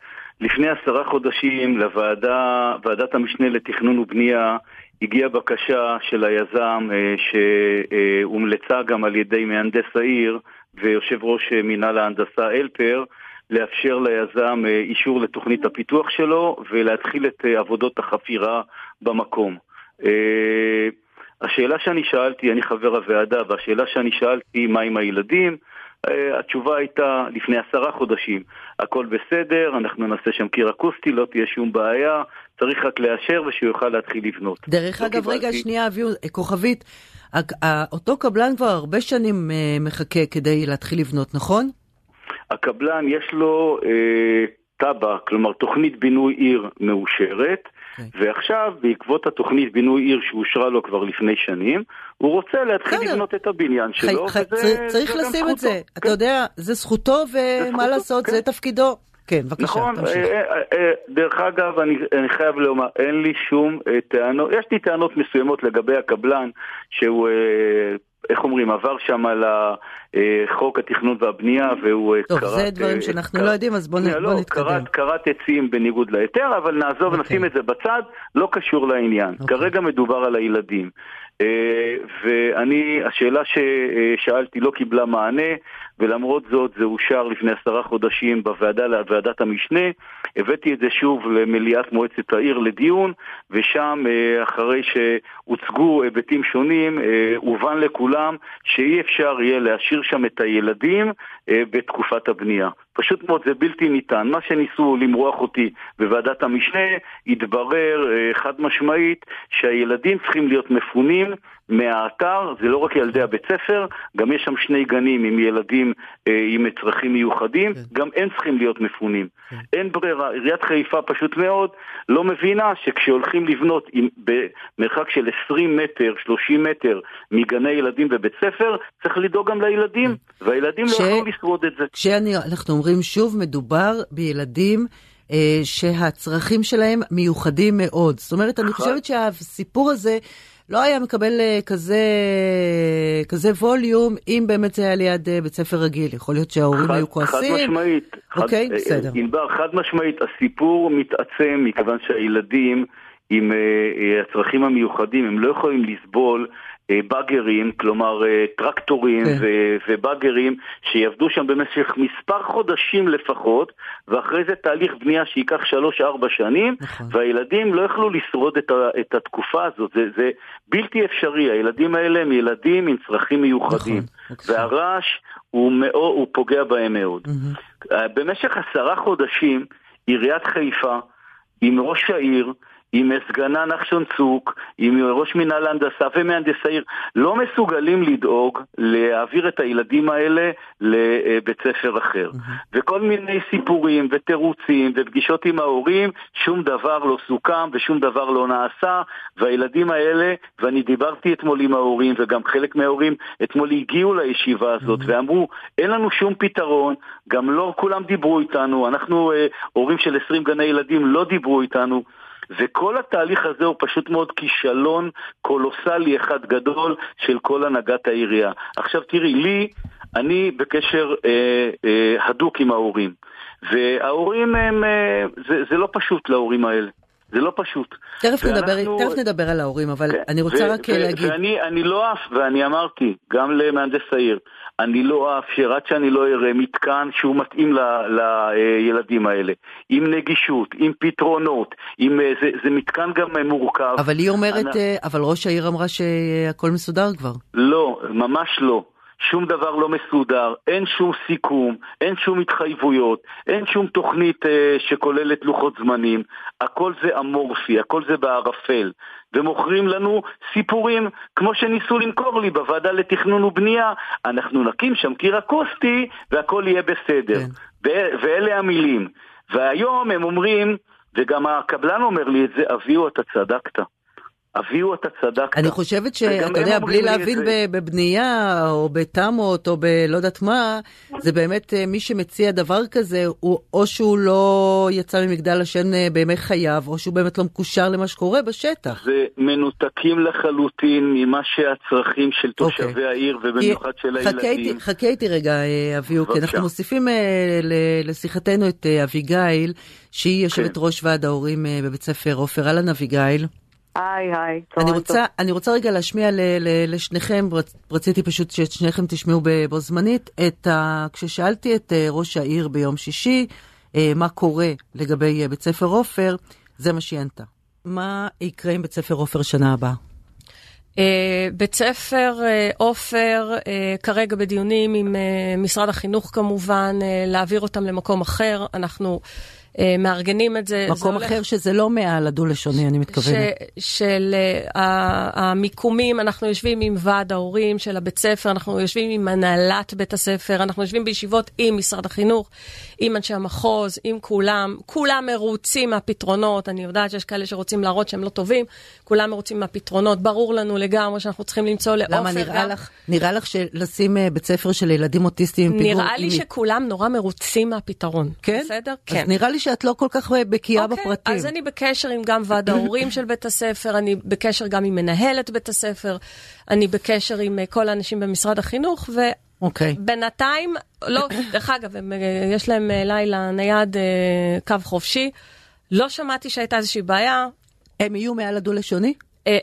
[SPEAKER 6] לפני עשרה חודשים לוועדה, ועדת המשנה לתכנון ובנייה, הגיעה בקשה של היזם אה, שהומלצה גם על ידי מהנדס העיר ויושב ראש מינהל ההנדסה אלפר לאפשר ליזם אה, אישור לתוכנית הפיתוח שלו ולהתחיל את אה, עבודות החפירה במקום. אה, השאלה שאני שאלתי, אני חבר הוועדה, והשאלה שאני שאלתי, מה עם הילדים? התשובה הייתה לפני עשרה חודשים, הכל בסדר, אנחנו נעשה שם קיר אקוסטי, לא תהיה שום בעיה, צריך רק לאשר ושהוא יוכל להתחיל לבנות.
[SPEAKER 2] דרך לא אגב, קיבלתי... רגע, שנייה, אביהו, כוכבית, אותו קבלן כבר הרבה שנים מחכה כדי להתחיל לבנות, נכון?
[SPEAKER 6] הקבלן יש לו אה, תב"ע, כלומר תוכנית בינוי עיר מאושרת. ועכשיו בעקבות התוכנית בינוי עיר שאושרה לו כבר לפני שנים, הוא רוצה להתחיל. לבנות את הבניין שלו,
[SPEAKER 2] חי, וזה, צריך זה לשים את זה, כן. אתה יודע, זה זכותו ומה לעשות, כן. זה תפקידו. כן, בבקשה,
[SPEAKER 6] נכון, תמשיך. אה, אה, אה, דרך אגב, אני, אני חייב לומר, אין לי שום טענות, יש לי טענות מסוימות לגבי הקבלן, שהוא איך אומרים, עבר שם על חוק התכנון והבנייה והוא
[SPEAKER 2] טוב, קראת... טוב, זה דברים שאנחנו קר... לא יודעים, אז בואו בוא לא, נתקדם.
[SPEAKER 6] כרת עצים בניגוד להיתר, אבל נעזוב, okay. אוקיי. נשים את זה בצד, לא קשור לעניין. Okay. אוקיי. כרגע מדובר על הילדים. ואני, השאלה ששאלתי לא קיבלה מענה, ולמרות זאת זה אושר לפני עשרה חודשים בוועדה, בוועדת המשנה. הבאתי את זה שוב למליאת מועצת העיר לדיון, ושם אה, אחרי שהוצגו היבטים שונים, אה, הובן לכולם שאי אפשר יהיה להשאיר שם את הילדים אה, בתקופת הבנייה. פשוט מאוד זה בלתי ניתן. מה שניסו למרוח אותי בוועדת המשנה, התברר חד משמעית שהילדים צריכים להיות מפונים מהאתר, זה לא רק ילדי הבית ספר, גם יש שם שני גנים עם ילדים אה, עם צרכים מיוחדים, כן. גם הם צריכים להיות מפונים. כן. אין ברירה, עיריית חיפה פשוט מאוד לא מבינה שכשהולכים לבנות עם, במרחק של 20 מטר, 30 מטר מגני ילדים בבית ספר, צריך לדאוג גם לילדים, כן. והילדים לא ש... לא יכולים לשרוד את זה.
[SPEAKER 2] כשאנחנו אומרים שוב, מדובר בילדים אה, שהצרכים שלהם מיוחדים מאוד. זאת אומרת, אני חושבת שהסיפור הזה... לא היה מקבל אה, כזה, כזה ווליום, אם באמת זה היה ליד אה, בית ספר רגיל. יכול להיות שההורים היו כועסים.
[SPEAKER 6] חד משמעית.
[SPEAKER 2] אוקיי, חד, בסדר.
[SPEAKER 6] ענבר, חד משמעית, הסיפור מתעצם מכיוון שהילדים עם הצרכים המיוחדים, הם לא יכולים לסבול באגרים, כלומר טרקטורים כן. ובאגרים, שיעבדו שם במשך מספר חודשים לפחות, ואחרי זה תהליך בנייה שייקח 3-4 שנים, נכון. והילדים לא יכלו לשרוד את, ה, את התקופה הזאת, זה, זה בלתי אפשרי, הילדים האלה הם ילדים עם צרכים מיוחדים, נכון, והרעש הוא, מאוד, הוא פוגע בהם מאוד. Mm-hmm. במשך עשרה חודשים, עיריית חיפה, עם ראש העיר, עם סגנה נחשון צוק, עם ראש מינהל ההנדסה ומהנדס העיר, לא מסוגלים לדאוג להעביר את הילדים האלה לבית ספר אחר. וכל מיני סיפורים ותירוצים ופגישות עם ההורים, שום דבר לא סוכם ושום דבר לא נעשה, והילדים האלה, ואני דיברתי אתמול עם ההורים, וגם חלק מההורים אתמול הגיעו לישיבה הזאת ואמרו, אין לנו שום פתרון, גם לא כולם דיברו איתנו, אנחנו אה, הורים של 20 גני ילדים לא דיברו איתנו. וכל התהליך הזה הוא פשוט מאוד כישלון קולוסלי אחד גדול של כל הנהגת העירייה. עכשיו תראי, לי, אני בקשר אה, אה, הדוק עם ההורים, וההורים הם, אה, זה, זה לא פשוט להורים האלה. זה לא פשוט.
[SPEAKER 2] תכף, ואנחנו... נדבר, תכף נדבר על ההורים, אבל כן, אני רוצה ו- רק ו- להגיד...
[SPEAKER 6] ואני לא אף, ואני אמרתי, גם למהנדס העיר, אני לא אאפשר עד שאני לא אראה מתקן שהוא מתאים לילדים האלה. עם נגישות, עם פתרונות, עם, אה, זה, זה מתקן גם אה, מורכב.
[SPEAKER 2] אבל היא אומרת, אני... אה, אבל ראש העיר אמרה שהכל מסודר כבר.
[SPEAKER 6] לא, ממש לא. שום דבר לא מסודר, אין שום סיכום, אין שום התחייבויות, אין שום תוכנית אה, שכוללת לוחות זמנים, הכל זה אמורפי, הכל זה בערפל. ומוכרים לנו סיפורים כמו שניסו למכור לי בוועדה לתכנון ובנייה, אנחנו נקים שם קיר אקוסטי והכל יהיה בסדר. כן. ואלה המילים. והיום הם אומרים, וגם הקבלן אומר לי את זה, אביהו אתה צדקת. אביהו אתה צדקת.
[SPEAKER 2] אני חושבת שאתה יודע, בלי להבין בבנייה או בתמות או בלא יודעת מה, זה באמת אה, מי שמציע דבר כזה, הוא או שהוא לא יצא ממגדל השן אה, בימי חייו, או שהוא באמת לא מקושר למה שקורה בשטח.
[SPEAKER 6] זה מנותקים לחלוטין ממה שהצרכים של תושבי okay. אוקיי. העיר ובמיוחד של הילדים.
[SPEAKER 2] חכה איתי רגע, אה, אביהו, כי אנחנו מוסיפים לשיחתנו את אביגיל, שהיא יושבת כן. ראש ועד ההורים בבית ספר עופר. אהלן אביגיל.
[SPEAKER 7] היי, היי.
[SPEAKER 2] אני רוצה, אני רוצה רגע להשמיע ל, ל, לשניכם, רציתי פשוט שאת שניכם תשמעו בו זמנית, את ה, כששאלתי את אה, ראש העיר ביום שישי, אה, מה קורה לגבי אה, בית ספר עופר, זה מה שהיא ענתה. מה יקרה עם בית ספר עופר שנה הבאה?
[SPEAKER 7] Uh, בית ספר עופר uh, uh, כרגע בדיונים עם uh, משרד החינוך כמובן, uh, להעביר אותם למקום אחר. אנחנו מארגנים את זה.
[SPEAKER 2] מקום
[SPEAKER 7] זה
[SPEAKER 2] אחר הולך... שזה לא מעל הדו-לשוני, אני מתכוונת.
[SPEAKER 7] ש, של uh, המיקומים, אנחנו יושבים עם ועד ההורים של הבית ספר, אנחנו יושבים עם הנהלת בית הספר, אנחנו יושבים בישיבות עם משרד החינוך, עם אנשי המחוז, עם כולם. כולם מרוצים מהפתרונות, אני יודעת שיש כאלה שרוצים להראות שהם לא טובים, כולם מרוצים מהפתרונות. ברור לנו לגמרי שאנחנו צריכים למצוא לעופר
[SPEAKER 2] למה נראה גם... לך, נראה לך שלשים uh, בית ספר של ילדים אוטיסטים עם
[SPEAKER 7] פיגור... נראה לי עם... שכולם נורא מרוצים מהפתרון.
[SPEAKER 2] כן? בסדר? כן. נראה לי שאת לא כל כך בקיאה okay, אוקיי, בפרטים.
[SPEAKER 7] אז אני בקשר עם גם ועד ההורים של בית הספר, אני בקשר גם עם מנהלת בית הספר, אני בקשר עם אה, כל האנשים במשרד החינוך, ו...
[SPEAKER 2] אוקיי.
[SPEAKER 7] Okay. בינתיים, לא, דרך אגב, הם, אה, יש להם אה, לילה נייד, קו חופשי. לא שמעתי שהייתה איזושהי בעיה.
[SPEAKER 2] הם יהיו מעל הדו-לשוני?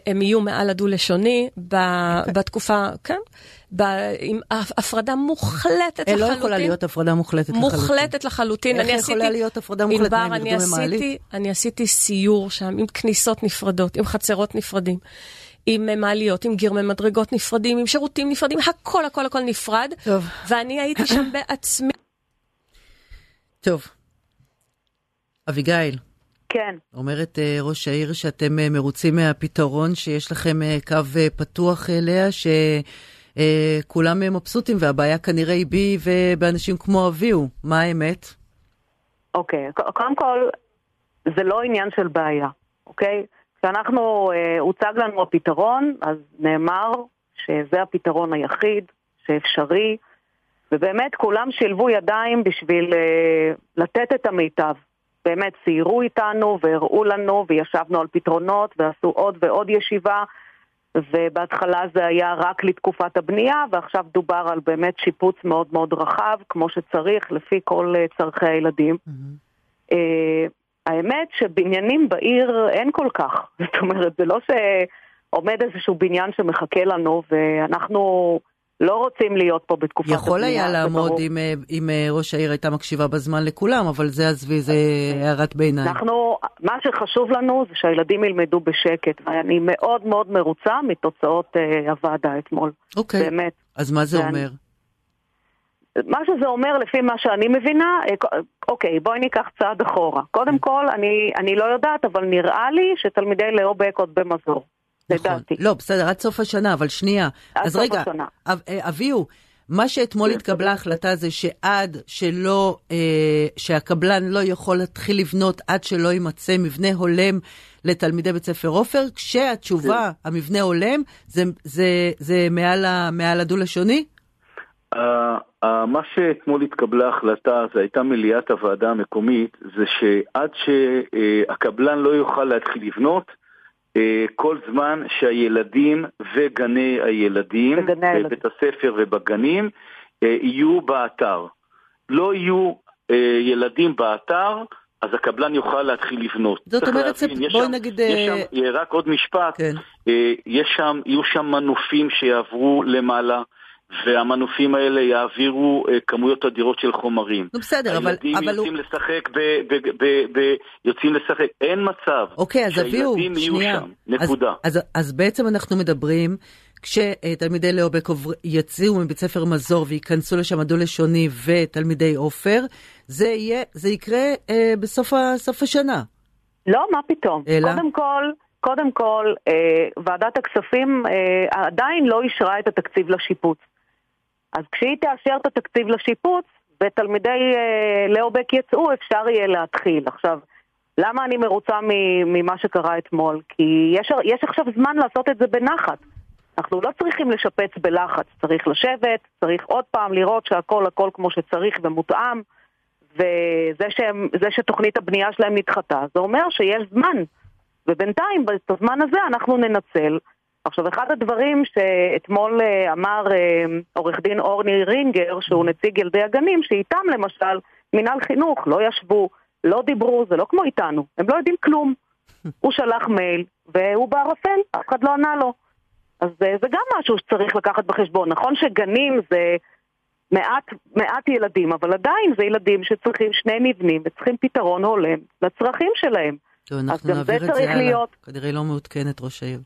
[SPEAKER 7] הם יהיו מעל הדו-לשוני בתקופה, כן. עם הפרדה מוחלטת לחלוטין.
[SPEAKER 2] לא יכולה להיות הפרדה מוחלטת לחלוטין.
[SPEAKER 7] מוחלטת לחלוטין.
[SPEAKER 2] איך יכולה להיות הפרדה מוחלטת? ענבר, אני עשיתי,
[SPEAKER 7] אני עשיתי סיור שם עם כניסות נפרדות, עם חצרות נפרדים. עם מעליות, עם גירמי מדרגות נפרדים, עם שירותים נפרדים, הכל הכל הכל נפרד. טוב. ואני הייתי שם בעצמי.
[SPEAKER 2] טוב. אביגיל.
[SPEAKER 7] כן.
[SPEAKER 2] אומרת uh, ראש העיר שאתם uh, מרוצים מהפתרון, שיש לכם קו פתוח אליה, ש... אה, כולם מבסוטים, והבעיה כנראה היא בי ובאנשים כמו אביהו. מה האמת?
[SPEAKER 8] אוקיי, okay. קודם כל, זה לא עניין של בעיה, אוקיי? Okay? כשאנחנו, אה, הוצג לנו הפתרון, אז נאמר שזה הפתרון היחיד שאפשרי, ובאמת כולם שילבו ידיים בשביל אה, לתת את המיטב. באמת סיירו איתנו והראו לנו וישבנו על פתרונות ועשו עוד ועוד ישיבה ובהתחלה זה היה רק לתקופת הבנייה, ועכשיו דובר על באמת שיפוץ מאוד מאוד רחב, כמו שצריך, לפי כל אה, צורכי הילדים. Mm-hmm. האמת שבניינים בעיר אין כל כך. זאת אומרת, זה לא ש... עומד איזשהו בניין שמחכה לנו, ואנחנו לא רוצים להיות פה בתקופת הבנייה.
[SPEAKER 2] יכול היה לעמוד
[SPEAKER 8] ברור.
[SPEAKER 2] אם, אה, אם אה, ראש העיר הייתה מקשיבה בזמן לכולם, אבל זה עזבי, זה הערת ביניים.
[SPEAKER 8] אנחנו, מה שחשוב לנו זה שהילדים ילמדו בשקט, ואני מאוד מאוד מרוצה מתוצאות אה, הוועדה אתמול.
[SPEAKER 2] אוקיי,
[SPEAKER 8] באמת.
[SPEAKER 2] אז מה זה
[SPEAKER 8] ואני-
[SPEAKER 2] אומר?
[SPEAKER 8] מה שזה אומר, לפי מה שאני מבינה, אוקיי, בואי ניקח צעד אחורה. קודם כל, אני, אני לא יודעת, אבל נראה לי שתלמידי לאובק עוד במזור.
[SPEAKER 2] נכון.
[SPEAKER 8] לדעתי.
[SPEAKER 2] לא, בסדר, עד סוף השנה, אבל שנייה.
[SPEAKER 8] עד
[SPEAKER 2] אז
[SPEAKER 8] סוף
[SPEAKER 2] רגע, אה, אביהו, מה שאתמול
[SPEAKER 8] כן.
[SPEAKER 2] התקבלה החלטה זה שעד שלא, אה, שהקבלן לא יכול להתחיל לבנות עד שלא יימצא מבנה הולם לתלמידי בית ספר עופר, כשהתשובה,
[SPEAKER 8] כן.
[SPEAKER 2] המבנה הולם, זה, זה, זה מעל, ה, מעל הדו-לשוני?
[SPEAKER 6] אה, אה, מה שאתמול התקבלה החלטה, זו הייתה מליאת הוועדה המקומית, זה שעד שהקבלן לא יוכל להתחיל לבנות, כל זמן שהילדים וגני הילדים,
[SPEAKER 8] וגני הילדים.
[SPEAKER 6] בבית הספר ובגנים, אה, יהיו באתר. לא יהיו אה, ילדים באתר, אז הקבלן יוכל להתחיל לבנות.
[SPEAKER 2] זאת אומרת,
[SPEAKER 6] להבין,
[SPEAKER 2] בואי נגיד,
[SPEAKER 6] יש
[SPEAKER 2] אה,
[SPEAKER 6] שם, אה, רק עוד משפט,
[SPEAKER 2] כן.
[SPEAKER 6] אה, יש שם, יהיו שם מנופים שיעברו למעלה, והמנופים האלה יעבירו אה, כמויות אדירות של חומרים.
[SPEAKER 2] נו בסדר, אבל,
[SPEAKER 6] הילדים
[SPEAKER 2] אבל הוא...
[SPEAKER 6] יוצאים לשחק ב... ב, ב, ב יוצאים לשחק, אין מצב
[SPEAKER 2] אוקיי, אז
[SPEAKER 6] שהילדים יהיו
[SPEAKER 2] שנייה.
[SPEAKER 6] שם, נקודה.
[SPEAKER 2] אז, אז, אז בעצם אנחנו מדברים, כשתלמידי לאובק יציאו מבית ספר מזור וייכנסו לשם הדו-לשוני ותלמידי עופר, זה יהיה, זה יקרה אה, בסוף ה, סוף השנה.
[SPEAKER 8] לא, מה פתאום.
[SPEAKER 2] אלא?
[SPEAKER 8] קודם כל, קודם כל, אה, ועדת הכספים אה, עדיין לא אישרה את התקציב לשיפוץ. אז כשהיא תאשר את התקציב לשיפוץ, ותלמידי אה, לאובק יצאו, אפשר יהיה להתחיל. עכשיו, למה אני מרוצה ממה שקרה אתמול? כי יש, יש עכשיו זמן לעשות את זה בנחת. אנחנו לא צריכים לשפץ בלחץ, צריך לשבת, צריך עוד פעם לראות שהכל הכל כמו שצריך ומותאם. וזה שהם, שתוכנית הבנייה שלהם נדחתה, זה אומר שיש זמן. ובינתיים, את הזמן הזה אנחנו ננצל. עכשיו, אחד הדברים שאתמול אה, אמר אה, עורך דין אורני רינגר, שהוא נציג ילדי הגנים, שאיתם למשל, מינהל חינוך לא ישבו, לא דיברו, זה לא כמו איתנו, הם לא יודעים כלום. הוא שלח מייל, והוא בערפל, אף אחד לא ענה לו. אז אה, זה גם משהו שצריך לקחת בחשבון. נכון שגנים זה מעט, מעט ילדים, אבל עדיין זה ילדים שצריכים שני מבנים וצריכים פתרון הולם לצרכים שלהם.
[SPEAKER 2] טוב, אנחנו
[SPEAKER 8] זה
[SPEAKER 2] נעביר את זה הלאה.
[SPEAKER 8] להיות.
[SPEAKER 2] כנראה לא מעודכנת ראש העיר.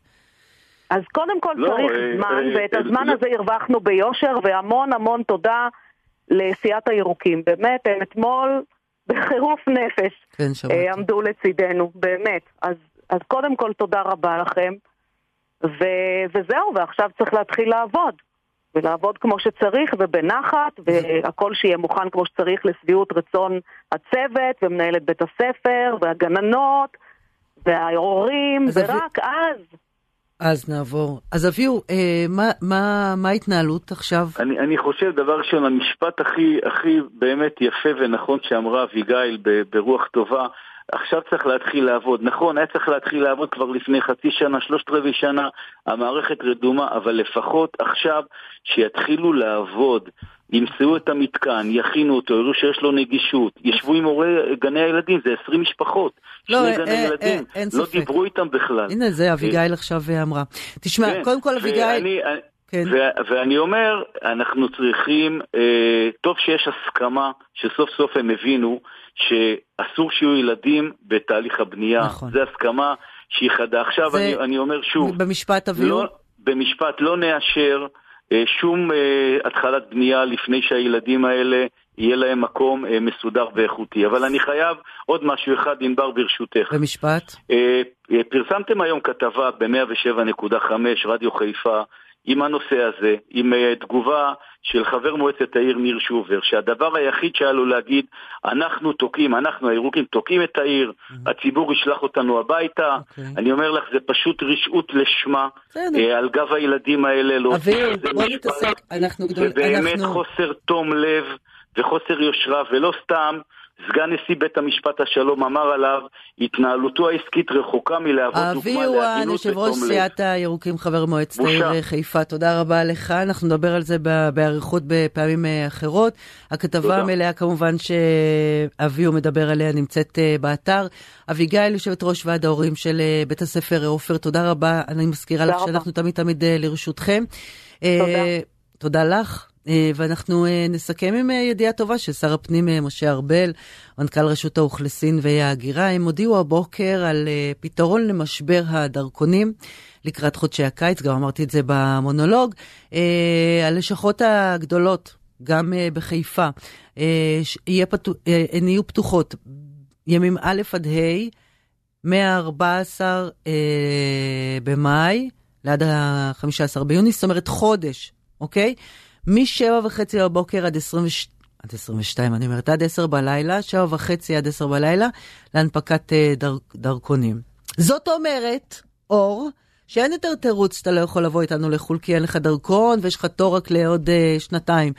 [SPEAKER 8] אז קודם כל
[SPEAKER 6] לא,
[SPEAKER 8] צריך
[SPEAKER 6] אה,
[SPEAKER 8] זמן,
[SPEAKER 6] אה,
[SPEAKER 8] ואת
[SPEAKER 6] אה,
[SPEAKER 8] הזמן
[SPEAKER 6] לא-
[SPEAKER 8] הזה הרווחנו ביושר, והמון המון תודה לסיעת הירוקים. באמת, הם אתמול בחירוף נפש
[SPEAKER 2] כן.
[SPEAKER 8] אה, עמדו לצידנו, באמת. אז, אז קודם כל תודה רבה לכם. ו, וזהו, ועכשיו צריך להתחיל לעבוד. ולעבוד כמו שצריך ובנחת, והכל שיהיה מוכן כמו שצריך לשביעות רצון הצוות ומנהלת בית הספר והגננות וההורים, ורק אז
[SPEAKER 2] אז נעבור. אז אביהו, אה, מה, מה, מה ההתנהלות עכשיו?
[SPEAKER 6] אני, אני חושב, דבר ראשון, המשפט הכי, הכי באמת יפה ונכון שאמרה אביגיל ברוח טובה, עכשיו צריך להתחיל לעבוד. נכון, היה צריך להתחיל לעבוד כבר לפני חצי שנה, שלושת רבעי שנה, המערכת רדומה, אבל לפחות עכשיו שיתחילו לעבוד. ימצאו את המתקן, יכינו אותו, יראו שיש לו נגישות, ישבו עם הורי גני הילדים, זה 20 משפחות,
[SPEAKER 2] לא,
[SPEAKER 6] שני
[SPEAKER 2] אה, אה,
[SPEAKER 6] ילדים,
[SPEAKER 2] אה, אין
[SPEAKER 6] לא
[SPEAKER 2] ספק.
[SPEAKER 6] דיברו איתם בכלל.
[SPEAKER 2] הנה זה אביגיל עכשיו אה, אמרה. תשמע,
[SPEAKER 6] כן,
[SPEAKER 2] קודם כל אביגיל...
[SPEAKER 6] ואני,
[SPEAKER 2] כן.
[SPEAKER 6] ו- ואני אומר, אנחנו צריכים, אה, טוב שיש הסכמה שסוף סוף הם הבינו שאסור שיהיו ילדים בתהליך הבנייה.
[SPEAKER 2] נכון.
[SPEAKER 6] זו הסכמה שהיא חדה. עכשיו
[SPEAKER 2] זה-
[SPEAKER 6] אני, אני אומר שוב,
[SPEAKER 2] במשפט אביהו?
[SPEAKER 6] לא, במשפט לא נאשר אה, שום אה, התחלת בנייה לפני שהילדים האלה יהיה להם מקום אה, מסודר ואיכותי. אבל אני חייב עוד משהו אחד, ענבר ברשותך.
[SPEAKER 2] במשפט?
[SPEAKER 6] אה, אה, פרסמתם היום כתבה ב-107.5 רדיו חיפה עם הנושא הזה, עם אה, תגובה של חבר מועצת העיר ניר שובר, שהדבר היחיד שהיה לו להגיד, אנחנו תוקעים, אנחנו הירוקים תוקעים את העיר, הציבור ישלח אותנו הביתה,
[SPEAKER 2] אוקיי.
[SPEAKER 6] אני אומר לך, זה פשוט רשעות לשמה. אה, על גב הילדים האלה,
[SPEAKER 2] אביהו,
[SPEAKER 6] כזה
[SPEAKER 2] בוא. נתעסק, אנחנו גדול...
[SPEAKER 6] זה באמת
[SPEAKER 2] אנחנו...
[SPEAKER 6] חוסר תום לב וחוסר יושרה, ולא סתם, סגן נשיא בית המשפט השלום אמר עליו, התנהלותו העסקית רחוקה מלהוות דוגמה להגינות
[SPEAKER 2] ותום לב. אבי הוא יושב ראש סיעת הירוקים, חבר מועצת העיר חיפה. תודה רבה לך, אנחנו נדבר על זה באריכות בפעמים אה, אחרות. הכתבה המלאה כמובן שאבי הוא מדבר עליה נמצאת אה, באתר. אביגיל, יושבת ראש ועד ההורים של אה, בית הספר עופר, תודה רבה. אני מזכירה לך שאנחנו תמיד תמיד לרשותכם. תודה. תודה לך. אה, ואנחנו אה, נסכם עם אה, ידיעה טובה של שר הפנים משה ארבל, מנכ"ל רשות האוכלוסין וההגירה. הם הודיעו הבוקר על פתרון למשבר הדרכונים לקראת חודשי הקיץ, גם אמרתי את זה במונולוג. הלשכות הגדולות, גם בחיפה, הן יהיו פתוחות ימים א' עד ה', מ-14 במאי לעד ה-15 ביוני, זאת אומרת חודש, אוקיי? משבע וחצי בבוקר עד 20, עד 22, אני אומרת, עד 10 בלילה, שבע וחצי עד 10 בלילה, להנפקת uh, דר, דרכונים. זאת אומרת, אור, שאין יותר תירוץ שאתה לא יכול לבוא איתנו לחו"ל כי אין לך דרכון ויש לך תור רק לעוד uh, שנתיים.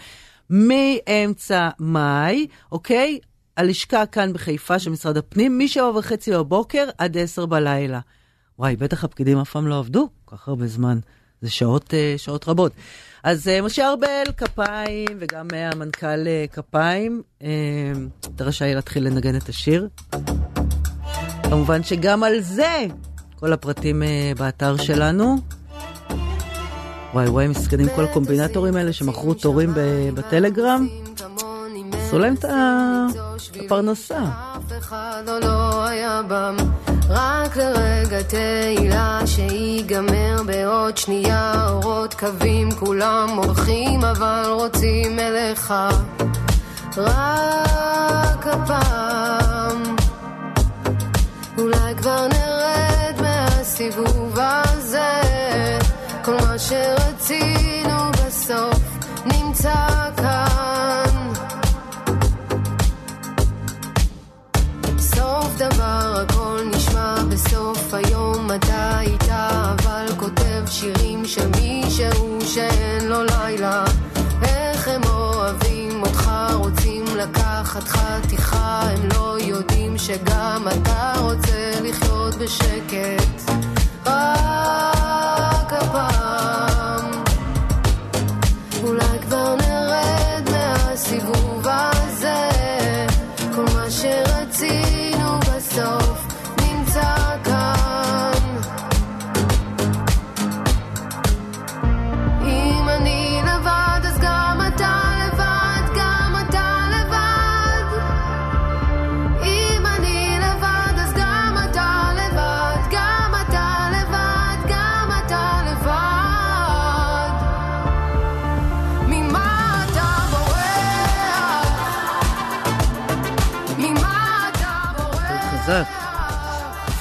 [SPEAKER 2] מאמצע מאי, אוקיי? הלשכה כאן בחיפה של משרד הפנים, משבע וחצי בבוקר עד עשר בלילה. וואי, בטח הפקידים אף פעם לא עבדו כל כך הרבה זמן. זה שעות, uh, שעות רבות. אז uh, משה ארבל, כפיים, וגם uh, המנכ"ל uh, כפיים. אתה רשאי להתחיל לנגן את השיר. כמובן שגם על זה כל הפרטים באתר שלנו. וואי וואי, מסכנים כל הקומבינטורים האלה שמכרו תורים בטלגרם. עשו להם את הפרנסה. לא רק לרגע תהילה שיגמר בעוד שנייה, אורות קווים כולם מורחים אבל רוצים אליך רק הפעם. אולי כבר נרד מהסיבוב הזה, כל מה שרצינו בסוף נמצא הכל נשמע בסוף היום אתה איתה אבל כותב שירים של מישהו שאין לו לילה. איך הם אוהבים אותך רוצים לקחת חתיכה הם לא יודעים שגם אתה רוצה לחיות בשקט. רק הפעם אולי כבר נרד מהסיבוב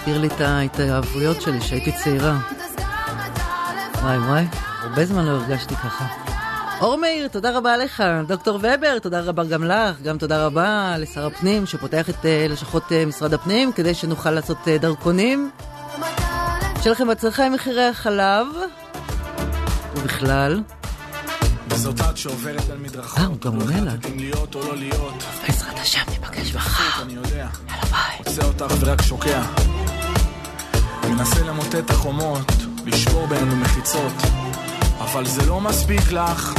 [SPEAKER 2] הזכיר לי את ההתאהבויות שלי כשהייתי צעירה. וואי וואי, הרבה זמן לא הרגשתי ככה. אור מאיר, תודה רבה לך. דוקטור ובר, תודה רבה גם לך. גם תודה רבה לשר הפנים שפותח את uh, לשכות uh, משרד הפנים כדי שנוכל לעשות uh, דרכונים. שיהיה לכם בהצלחה עם מחירי החלב. ובכלל.
[SPEAKER 9] וזאת את שעוברת על מדרכות.
[SPEAKER 2] אה, הוא גם עונה לה.
[SPEAKER 9] אם להיות או לא להיות.
[SPEAKER 2] בעזרת השם ניפגש מחר.
[SPEAKER 9] אני יודע.
[SPEAKER 2] יאללה ביי.
[SPEAKER 9] רוצה אותך ורק שוקע. מנסה למוטט את החומות, לשבור בינינו מחיצות. אבל זה לא מספיק לך.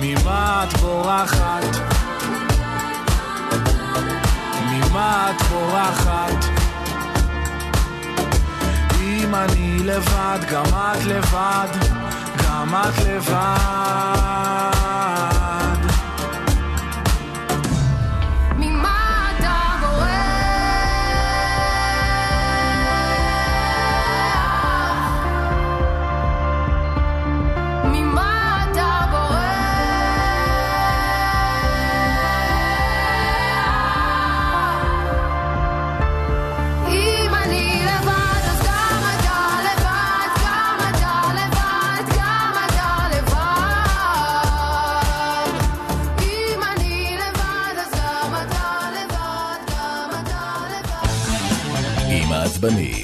[SPEAKER 9] ממה את בורחת? ממה את בורחת? אם אני לבד, גם את לבד, גם את לבד.
[SPEAKER 10] גם